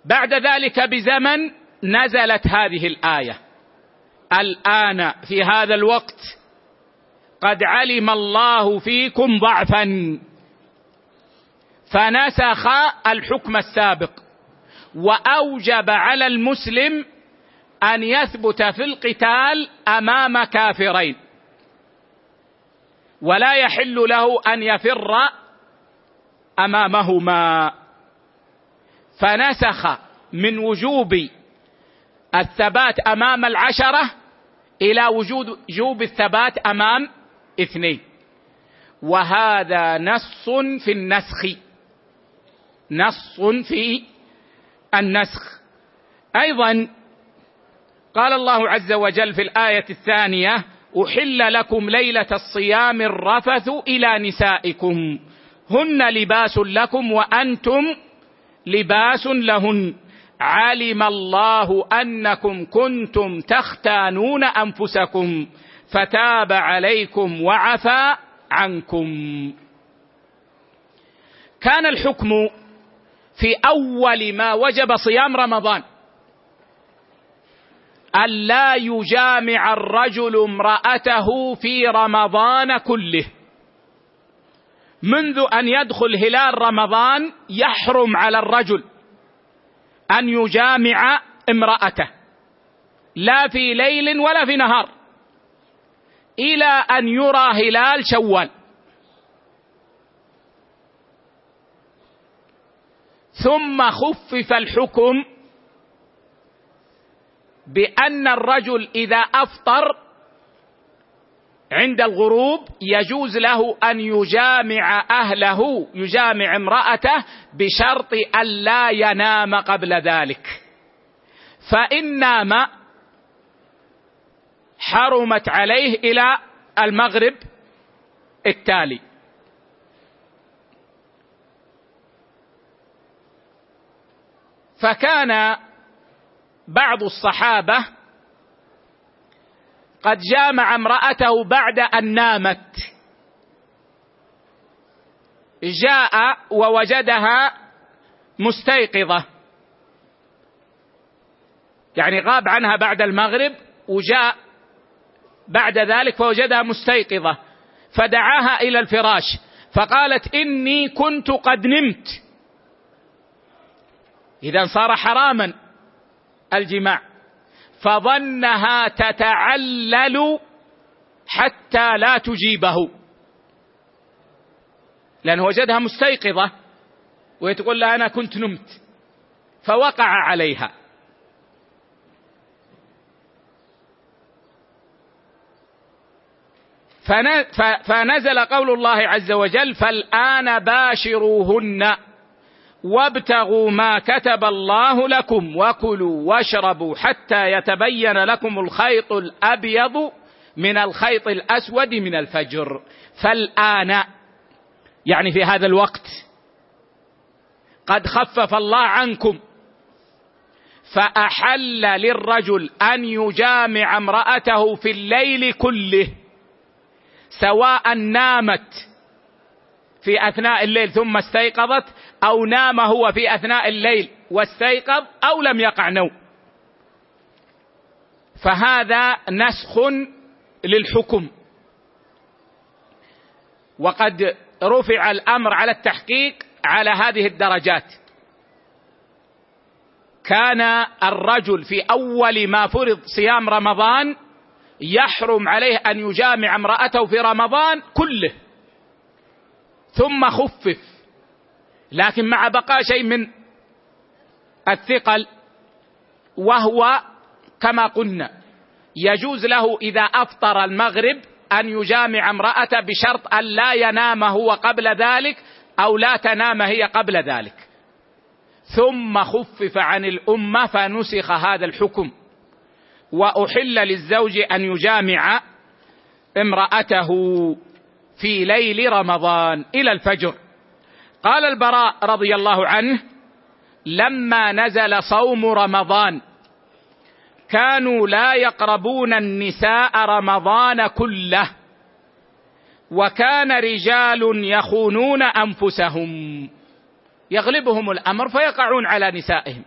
بعد ذلك بزمن نزلت هذه الآية. الآن في هذا الوقت قد علم الله فيكم ضعفا. فنسخ الحكم السابق. وأوجب على المسلم أن يثبت في القتال أمام كافرين. ولا يحل له أن يفر أمامهما. فنسخ من وجوب الثبات أمام العشرة إلى وجود وجوب الثبات أمام اثنين. وهذا نص في النسخ. نص في النسخ. أيضا قال الله عز وجل في الآية الثانية أحل لكم ليلة الصيام الرفث إلى نسائكم. هن لباس لكم وأنتم لباس لهن. علم الله انكم كنتم تختانون انفسكم فتاب عليكم وعفى عنكم. كان الحكم في أول ما وجب صيام رمضان. الا يجامع الرجل امرأته في رمضان كله. منذ أن يدخل هلال رمضان يحرم على الرجل أن يجامع امرأته. لا في ليل ولا في نهار. إلى أن يرى هلال شوال. ثم خفف الحكم بأن الرجل إذا أفطر عند الغروب يجوز له أن يجامع أهله يجامع امرأته بشرط الا ينام قبل ذلك. فان نام حرمت عليه إلى المغرب التالي. فكان بعض الصحابة قد جامع امرأته بعد أن نامت. جاء ووجدها مستيقظة. يعني غاب عنها بعد المغرب وجاء بعد ذلك فوجدها مستيقظة. فدعاها إلى الفراش. فقالت إني كنت قد نمت. اذا صار حراما الجماع. فظنها تتعلل حتى لا تجيبه. لأنه وجدها مستيقظة وهي تقول لها أنا كنت نمت فوقع عليها. فنزل قول الله عز وجل فالآن باشروهن. وابتغوا ما كتب الله لكم وكلوا واشربوا حتى يتبين لكم الخيط الأبيض من الخيط الأسود من الفجر. فالآن يعني في هذا الوقت قد خفف الله عنكم فأحل للرجل أن يجامع امرأته في الليل كله سواء نامت في أثناء الليل ثم استيقظت أو نام هو في أثناء الليل واستيقظ أو لم يقع نوم. فهذا نسخ للحكم. وقد رفع الأمر على التحقيق على هذه الدرجات. كان الرجل في أول ما فرض صيام رمضان يحرم عليه أن يجامع امرأته في رمضان كله. ثم خفف. لكن مع بقاء شيء من الثقل وهو كما قلنا يجوز له إذا أفطر المغرب أن يجامع امراته بشرط أن لا ينام هو قبل ذلك أو لا تنام هي قبل ذلك. ثم خفف عن الأمة فنسخ هذا الحكم. وأحل للزوج أن يجامع امرأته. في ليل رمضان إلى الفجر. قال البراء رضي الله عنه لما نزل صوم رمضان كانوا لا يقربون النساء رمضان كله وكان رجال يخونون أنفسهم يغلبهم الأمر فيقعون على نسائهم.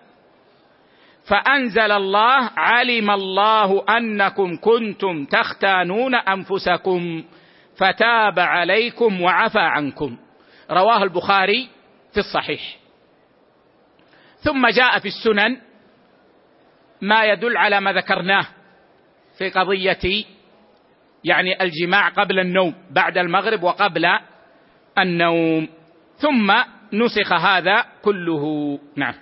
فأنزل الله علم الله أنكم كنتم تختانون أنفسكم فتاب عليكم وعفى عنكم. رواه البخاري في الصحيح. ثم جاء في السنن ما يدل على ما ذكرناه في قضية يعني الجماع قبل النوم بعد المغرب وقبل النوم. ثم نسخ هذا كله. نعم.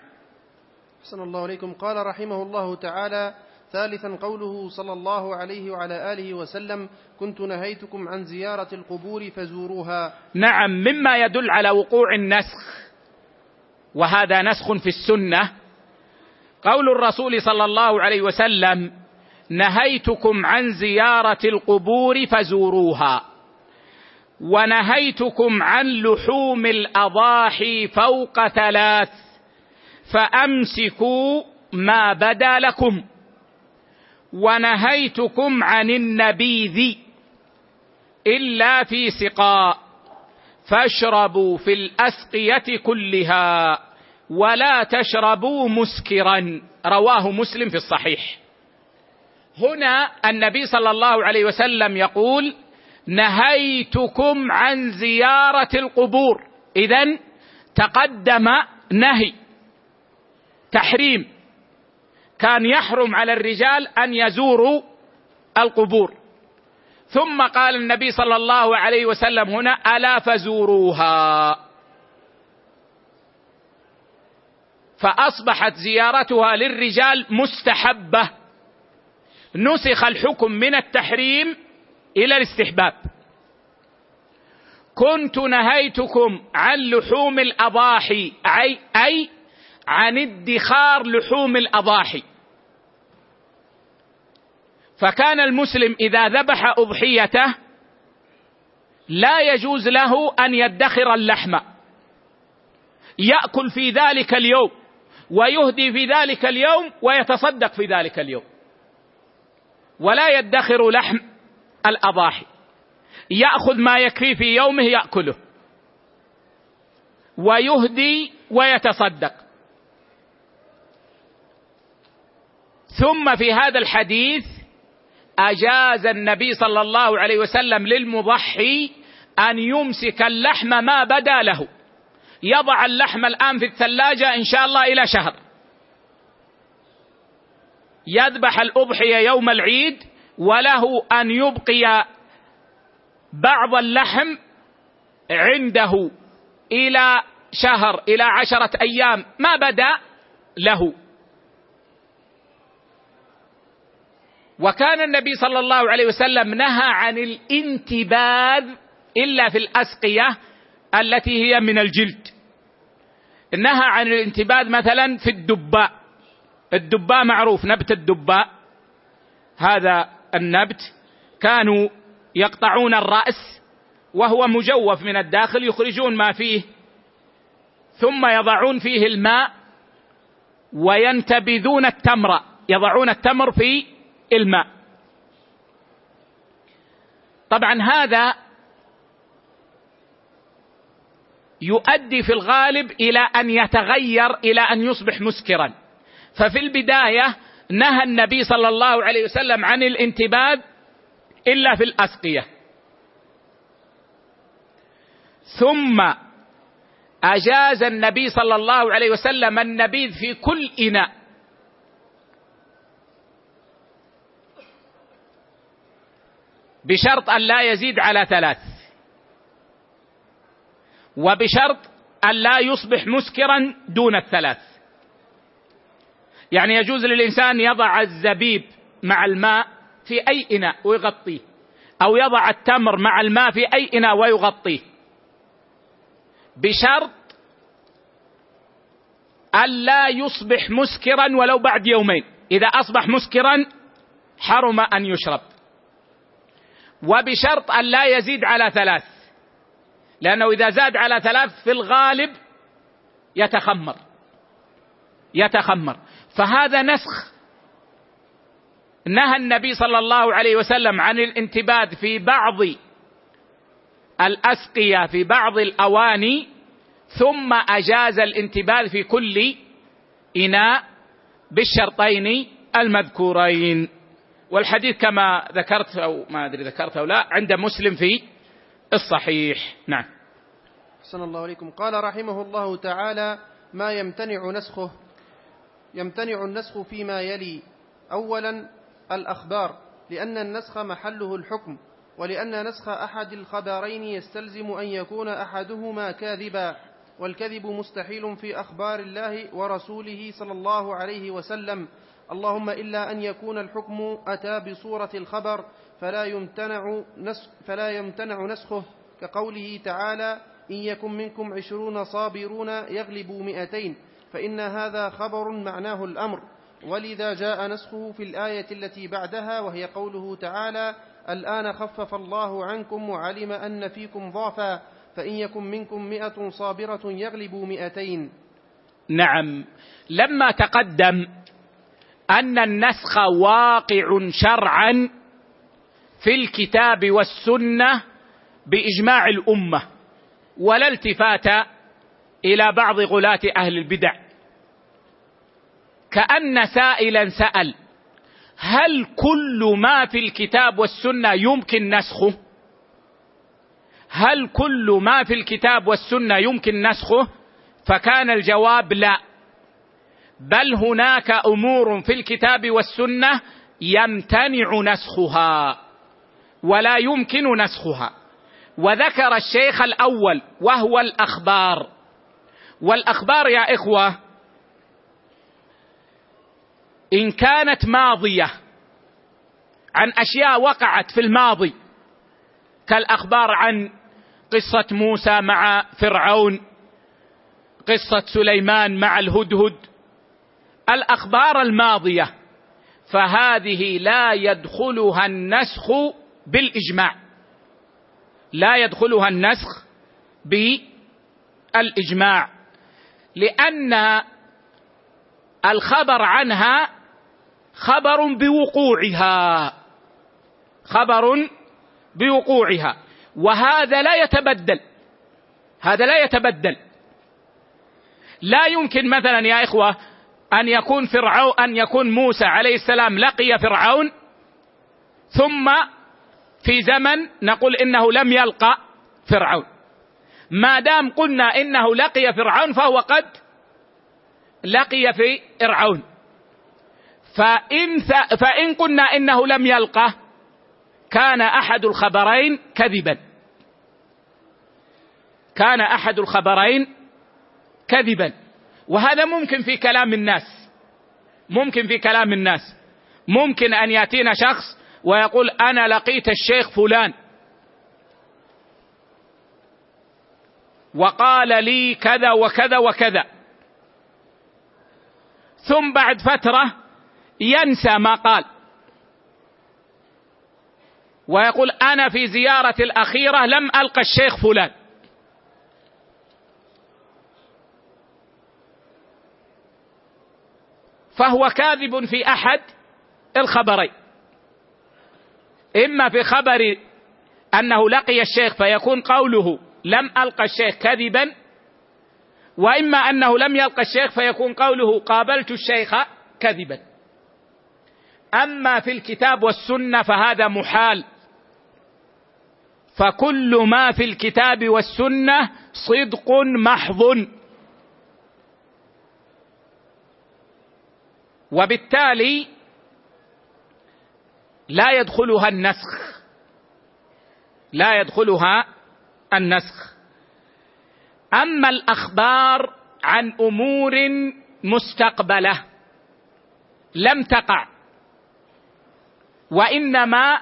أحسن الله عليكم. قال رحمه الله تعالى ثالثا قوله صلى الله عليه وعلى آله وسلم كنت نهيتكم عن زيارة القبور فزوروها. نعم مما يدل على وقوع النسخ وهذا نسخ في السنة. قول الرسول صلى الله عليه وسلم نهيتكم عن زيارة القبور فزوروها. ونهيتكم عن لحوم الأضاحي فوق ثلاث فأمسكوا ما بدا لكم. ونهيتكم عن النبيذ إلا في سقاء فاشربوا في الأسقية كلها ولا تشربوا مسكرا. رواه مسلم في الصحيح. هنا النبي صلى الله عليه وسلم يقول نهيتكم عن زيارة القبور. اذا تقدم نهي تحريم. كان يحرم على الرجال أن يزوروا القبور. ثم قال النبي صلى الله عليه وسلم هنا ألا فزوروها. فأصبحت زيارتها للرجال مستحبة. نسخ الحكم من التحريم إلى الاستحباب. كنت نهيتكم عن لحوم الأضاحي اي أي عن ادخار لحوم الأضاحي. فكان المسلم إذا ذبح أضحيته لا يجوز له أن يدخر اللحم. يأكل في ذلك اليوم ويهدي في ذلك اليوم ويتصدق في ذلك اليوم. ولا يدخر لحم الأضاحي. يأخذ ما يكفيه في يومه يأكله. ويهدي ويتصدق. ثم في هذا الحديث أجاز النبي صلى الله عليه وسلم للمضحي أن يمسك اللحم ما بدا له. يضع اللحم الآن في الثلاجة إن شاء الله إلى شهر. يذبح الأضحية يوم العيد وله أن يبقي بعض اللحم عنده إلى شهر إلى عشرة أيام. ما بدا له. وكان النبي صلى الله عليه وسلم نهى عن الانتباذ إلا في الأسقية التي هي من الجلد. نهى عن الانتباذ مثلا في الدباء. الدباء معروف نبت الدباء. هذا النبت كانوا يقطعون الرأس وهو مجوف من الداخل يخرجون ما فيه. ثم يضعون فيه الماء وينتبذون التمر. يضعون التمر في الماء. طبعا هذا يؤدي في الغالب إلى أن يتغير إلى أن يصبح مسكرا. ففي البداية نهى النبي صلى الله عليه وسلم عن الانتباد إلا في الأسقية. ثم أجاز النبي صلى الله عليه وسلم النبيذ في كل إناء. بشرط أن لا يزيد على ثلاث. وبشرط أن لا يصبح مسكرا دون الثلاث. يعني يجوز للإنسان يضع الزبيب مع الماء في أي إناء ويغطيه أو يضع التمر مع الماء في أي إناء ويغطيه. بشرط ألا يصبح مسكرا ولو بعد يومين. إذا أصبح مسكرا حرم أن يشرب. وبشرط أن لا يزيد على ثلاث. لأنه إذا زاد على ثلاث في الغالب يتخمر. يتخمر. فهذا نسخ نهى النبي صلى الله عليه وسلم عن الانتباد في بعض الأسقية في بعض الأواني ثم أجاز الانتباد في كل إناء بالشرطين المذكورين. والحديث كما ذكرت أو ما أدري ذكرت أو لا عند مسلم في الصحيح. نعم. أحسن الله عليكم. قال رحمه الله تعالى ما يمتنع نسخه يمتنع النسخ فيما يلي. أولا الأخبار لأن النسخ محله الحكم ولأن نسخ أحد الخبرين يستلزم أن يكون أحدهما كاذبا. والكذب مستحيل في أخبار الله ورسوله صلى الله عليه وسلم. اللهم إلا أن يكون الحكم أتى بصورة الخبر فلا يمتنع نسخ, فلا يمتنع نسخه كقوله تعالى إن يكن منكم عشرون صابرون يغلبوا مئتين فإن هذا خبر معناه الأمر. ولذا جاء نسخه في الآية التي بعدها وهي قوله تعالى الآن خفف الله عنكم وعلم أن فيكم ضعفا فإن يكن منكم مئة صابرة يغلبوا مئتين. نعم. لما تقدم أن النسخ واقع شرعا في الكتاب والسنة بإجماع الأمة ولا التفات إلى بعض غلاة أهل البدع كأن سائلا سأل هل كل ما في الكتاب والسنة يمكن نسخه؟ هل كل ما في الكتاب والسنة يمكن نسخه؟ فكان الجواب لا بل هناك أمور في الكتاب والسنة يمتنع نسخها ولا يمكن نسخها. وذكر الشيخ الأول وهو الأخبار. والأخبار يا إخوة إن كانت ماضية عن أشياء وقعت في الماضي كالأخبار عن قصة موسى مع فرعون قصة سليمان مع الهدهد الأخبار الماضية فهذه لا يدخلها النسخ بالإجماع. لا يدخلها النسخ بالإجماع لأن الخبر عنها خبر بوقوعها خبر بوقوعها وهذا لا يتبدل هذا لا يتبدل. لا يمكن مثلا يا إخوة أن يكون فرعون أن يكون موسى عليه السلام لقي فرعون ثم في زمن نقول إنه لم يلقى فرعون. ما دام قلنا إنه لقي فرعون فهو قد لقي في فرعون. فإن, فإن قلنا إنه لم يلقه كان أحد الخبرين كذبا. كان أحد الخبرين كذبا. وهذا ممكن في كلام الناس. ممكن في كلام الناس. ممكن أن يأتينا شخص ويقول أنا لقيت الشيخ فلان. وقال لي كذا وكذا وكذا. ثم بعد فترة ينسى ما قال. ويقول أنا في زيارة الأخيرة لم ألقى الشيخ فلان. فهو كاذب في أحد الخبرين. إما في خبر أنه لقي الشيخ فيكون قوله لم القى الشيخ كذبا وإما أنه لم يلقى الشيخ فيكون قوله قابلت الشيخ كذبا. أما في الكتاب والسنة فهذا محال. فكل ما في الكتاب والسنة صدق محض. وبالتالي لا يدخلها النسخ. لا يدخلها النسخ. أما الأخبار عن أمور مستقبلة لم تقع وإنما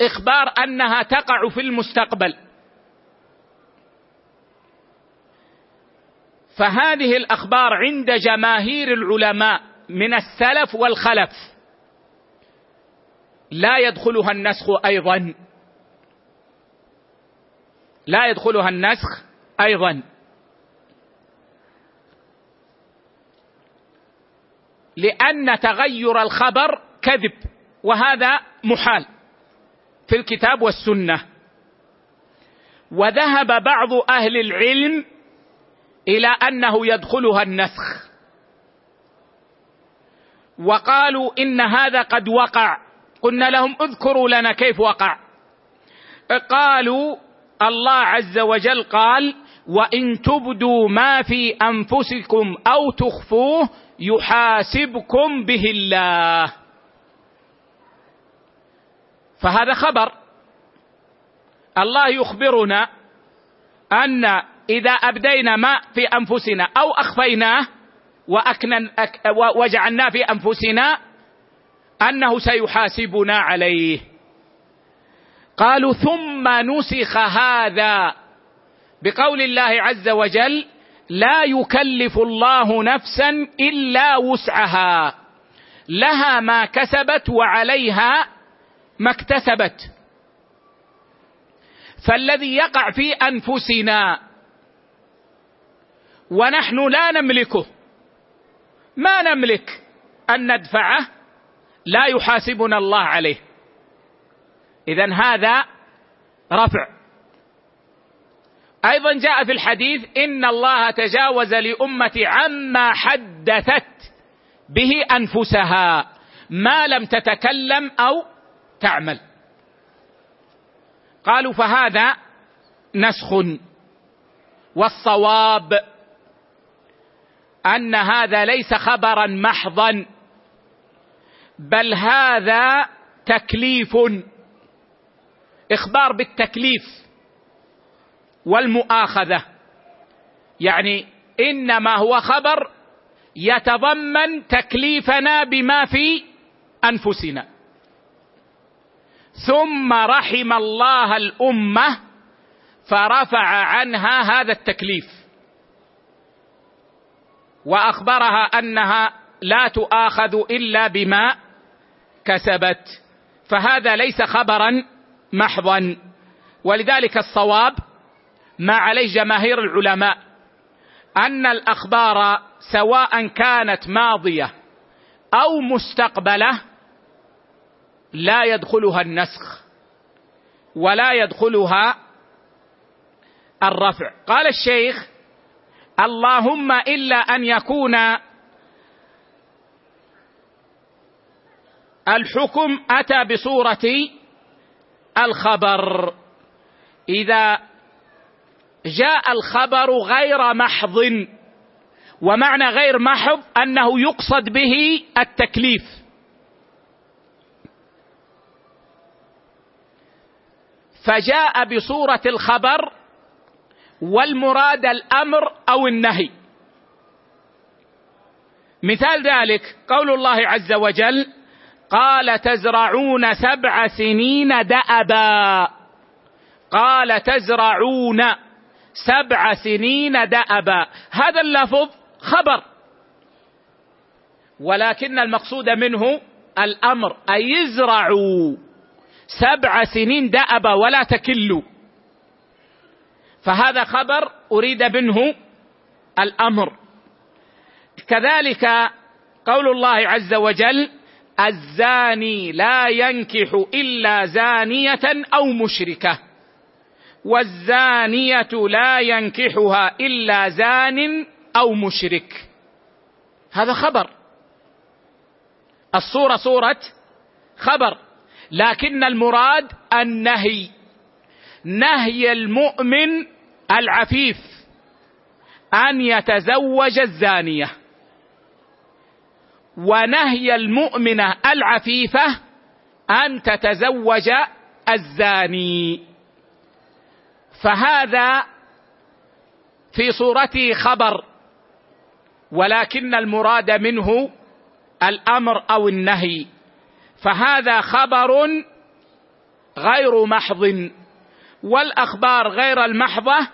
إخبار أنها تقع في المستقبل. فهذه الأخبار عند جماهير العلماء من السلف والخلف. لا يدخلها النسخ أيضا. لا يدخلها النسخ أيضا. لأن تغير الخبر كذب وهذا محال في الكتاب والسنة. وذهب بعض أهل العلم إلى أنه يدخلها النسخ. وقالوا إن هذا قد وقع. قلنا لهم اذكروا لنا كيف وقع. قالوا الله عز وجل قال وإن تبدوا ما في أنفسكم أو تخفوه يحاسبكم به الله. فهذا خبر. الله يخبرنا أن إذا أبدينا ما في أنفسنا أو أخفيناه وأكنن وجعلناه في أنفسنا أنه سيحاسبنا عليه. قالوا ثم نسخ هذا بقول الله عز وجل لا يكلف الله نفسا إلا وسعها. لها ما كسبت وعليها ما اكتسبت. فالذي يقع في أنفسنا ونحن لا نملكه. ما نملك أن ندفعه لا يحاسبنا الله عليه. اذا هذا رفع. أيضا جاء في الحديث إن الله تجاوز لأمتي عما حدثت به أنفسها ما لم تتكلم أو تعمل. قالوا فهذا نسخ والصواب أن هذا ليس خبرا محضا بل هذا تكليف إخبار بالتكليف والمؤاخذة. يعني إنما هو خبر يتضمن تكليفنا بما في أنفسنا. ثم رحم الله الأمة فرفع عنها هذا التكليف. وأخبرها أنها لا تؤاخذ إلا بما كسبت. فهذا ليس خبرا محضا. ولذلك الصواب ما عليه جماهير العلماء أن الأخبار سواء كانت ماضية أو مستقبلة لا يدخلها النسخ ولا يدخلها الرفع. قال الشيخ اللهم الا ان يكون الحكم اتى بصوره الخبر اذا جاء الخبر غير محض ومعنى غير محض انه يقصد به التكليف فجاء بصوره الخبر والمراد الأمر أو النهي. مثال ذلك قول الله عز وجل قال تزرعون سبع سنين دأبا. قال تزرعون سبع سنين دأبا. هذا اللفظ خبر. ولكن المقصود منه الأمر أي يزرعوا سبع سنين دأبا ولا تكلوا. فهذا خبر أريد منه الأمر. كذلك قول الله عز وجل الزاني لا ينكح إلا زانية أو مشركة والزانية لا ينكحها إلا زان أو مشرك. هذا خبر. الصورة صورة خبر لكن المراد النهي نهي المؤمن العفيف أن يتزوج الزانية. ونهي المؤمنه العفيفة أن تتزوج الزاني. فهذا في صورته خبر ولكن المراد منه الأمر أو النهي. فهذا خبر غير محض. والأخبار غير المحضة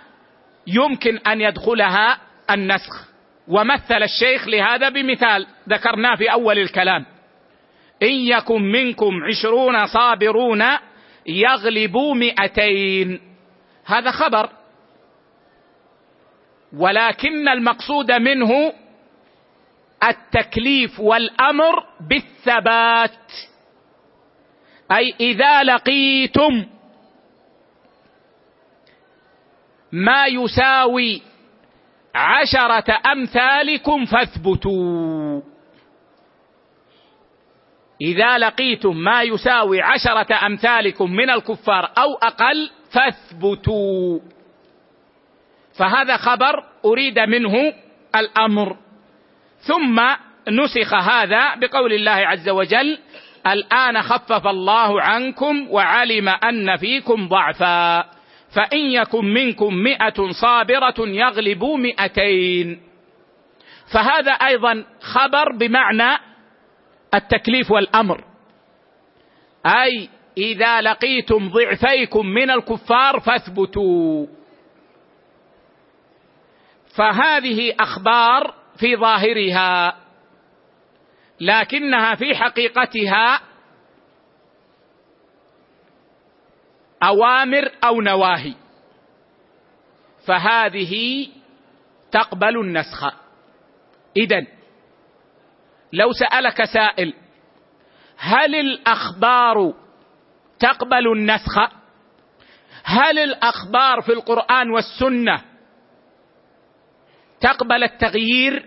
يمكن أن يدخلها النسخ. ومثل الشيخ لهذا بمثال ذكرناه في أول الكلام. إن يكن منكم عشرون صابرون يغلبوا مئتين. هذا خبر. ولكن المقصود منه التكليف والأمر بالثبات. أي إذا لقيتم ما يساوي عشرة أمثالكم فاثبتوا. إذا لقيتم ما يساوي عشرة أمثالكم من الكفار أو أقل فاثبتوا. فهذا خبر أريد منه الأمر. ثم نسخ هذا بقول الله عز وجل الآن خفف الله عنكم وعلم أن فيكم ضعفا. فإن يكن منكم مئة صابرة يغلبوا مئتين. فهذا أيضا خبر بمعنى التكليف والأمر. أي إذا لقيتم ضعفيكم من الكفار فاثبتوا. فهذه أخبار في ظاهرها لكنها في حقيقتها أوامر أو نواهي. فهذه تقبل النسخ. اذا لو سألك سائل هل الأخبار تقبل النسخ؟ هل الأخبار في القرآن والسنة تقبل التغيير؟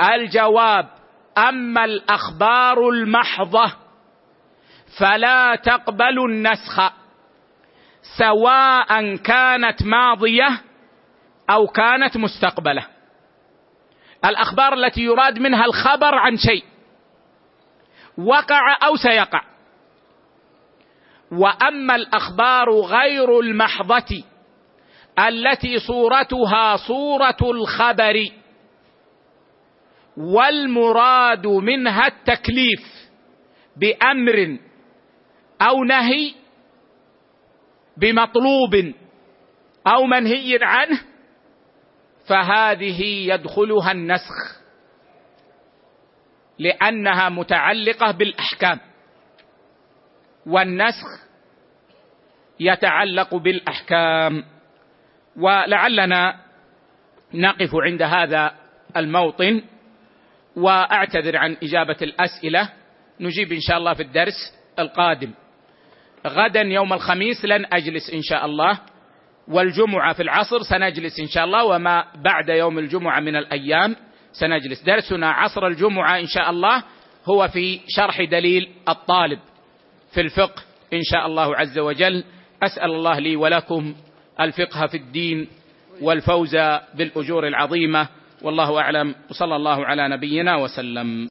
الجواب أما الأخبار المحضة فلا تقبل النسخ. سواء كانت ماضية أو كانت مستقبلة. الأخبار التي يراد منها الخبر عن شيء. وقع أو سيقع. وأما الأخبار غير المحضة التي صورتها صورة الخبر. والمراد منها التكليف بأمر أو نهي بمطلوب أو منهي عنه فهذه يدخلها النسخ لأنها متعلقة بالأحكام. والنسخ يتعلق بالأحكام. ولعلنا نقف عند هذا الموطن وأعتذر عن إجابة الأسئلة. نجيب إن شاء الله في الدرس القادم. غدا يوم الخميس لن أجلس إن شاء الله والجمعة في العصر سنجلس إن شاء الله وما بعد يوم الجمعة من الأيام سنجلس. درسنا عصر الجمعة إن شاء الله هو في شرح دليل الطالب في الفقه إن شاء الله عز وجل. أسأل الله لي ولكم الفقه في الدين والفوز بالأجور العظيمة والله أعلم. وصلى الله على نبينا وسلم.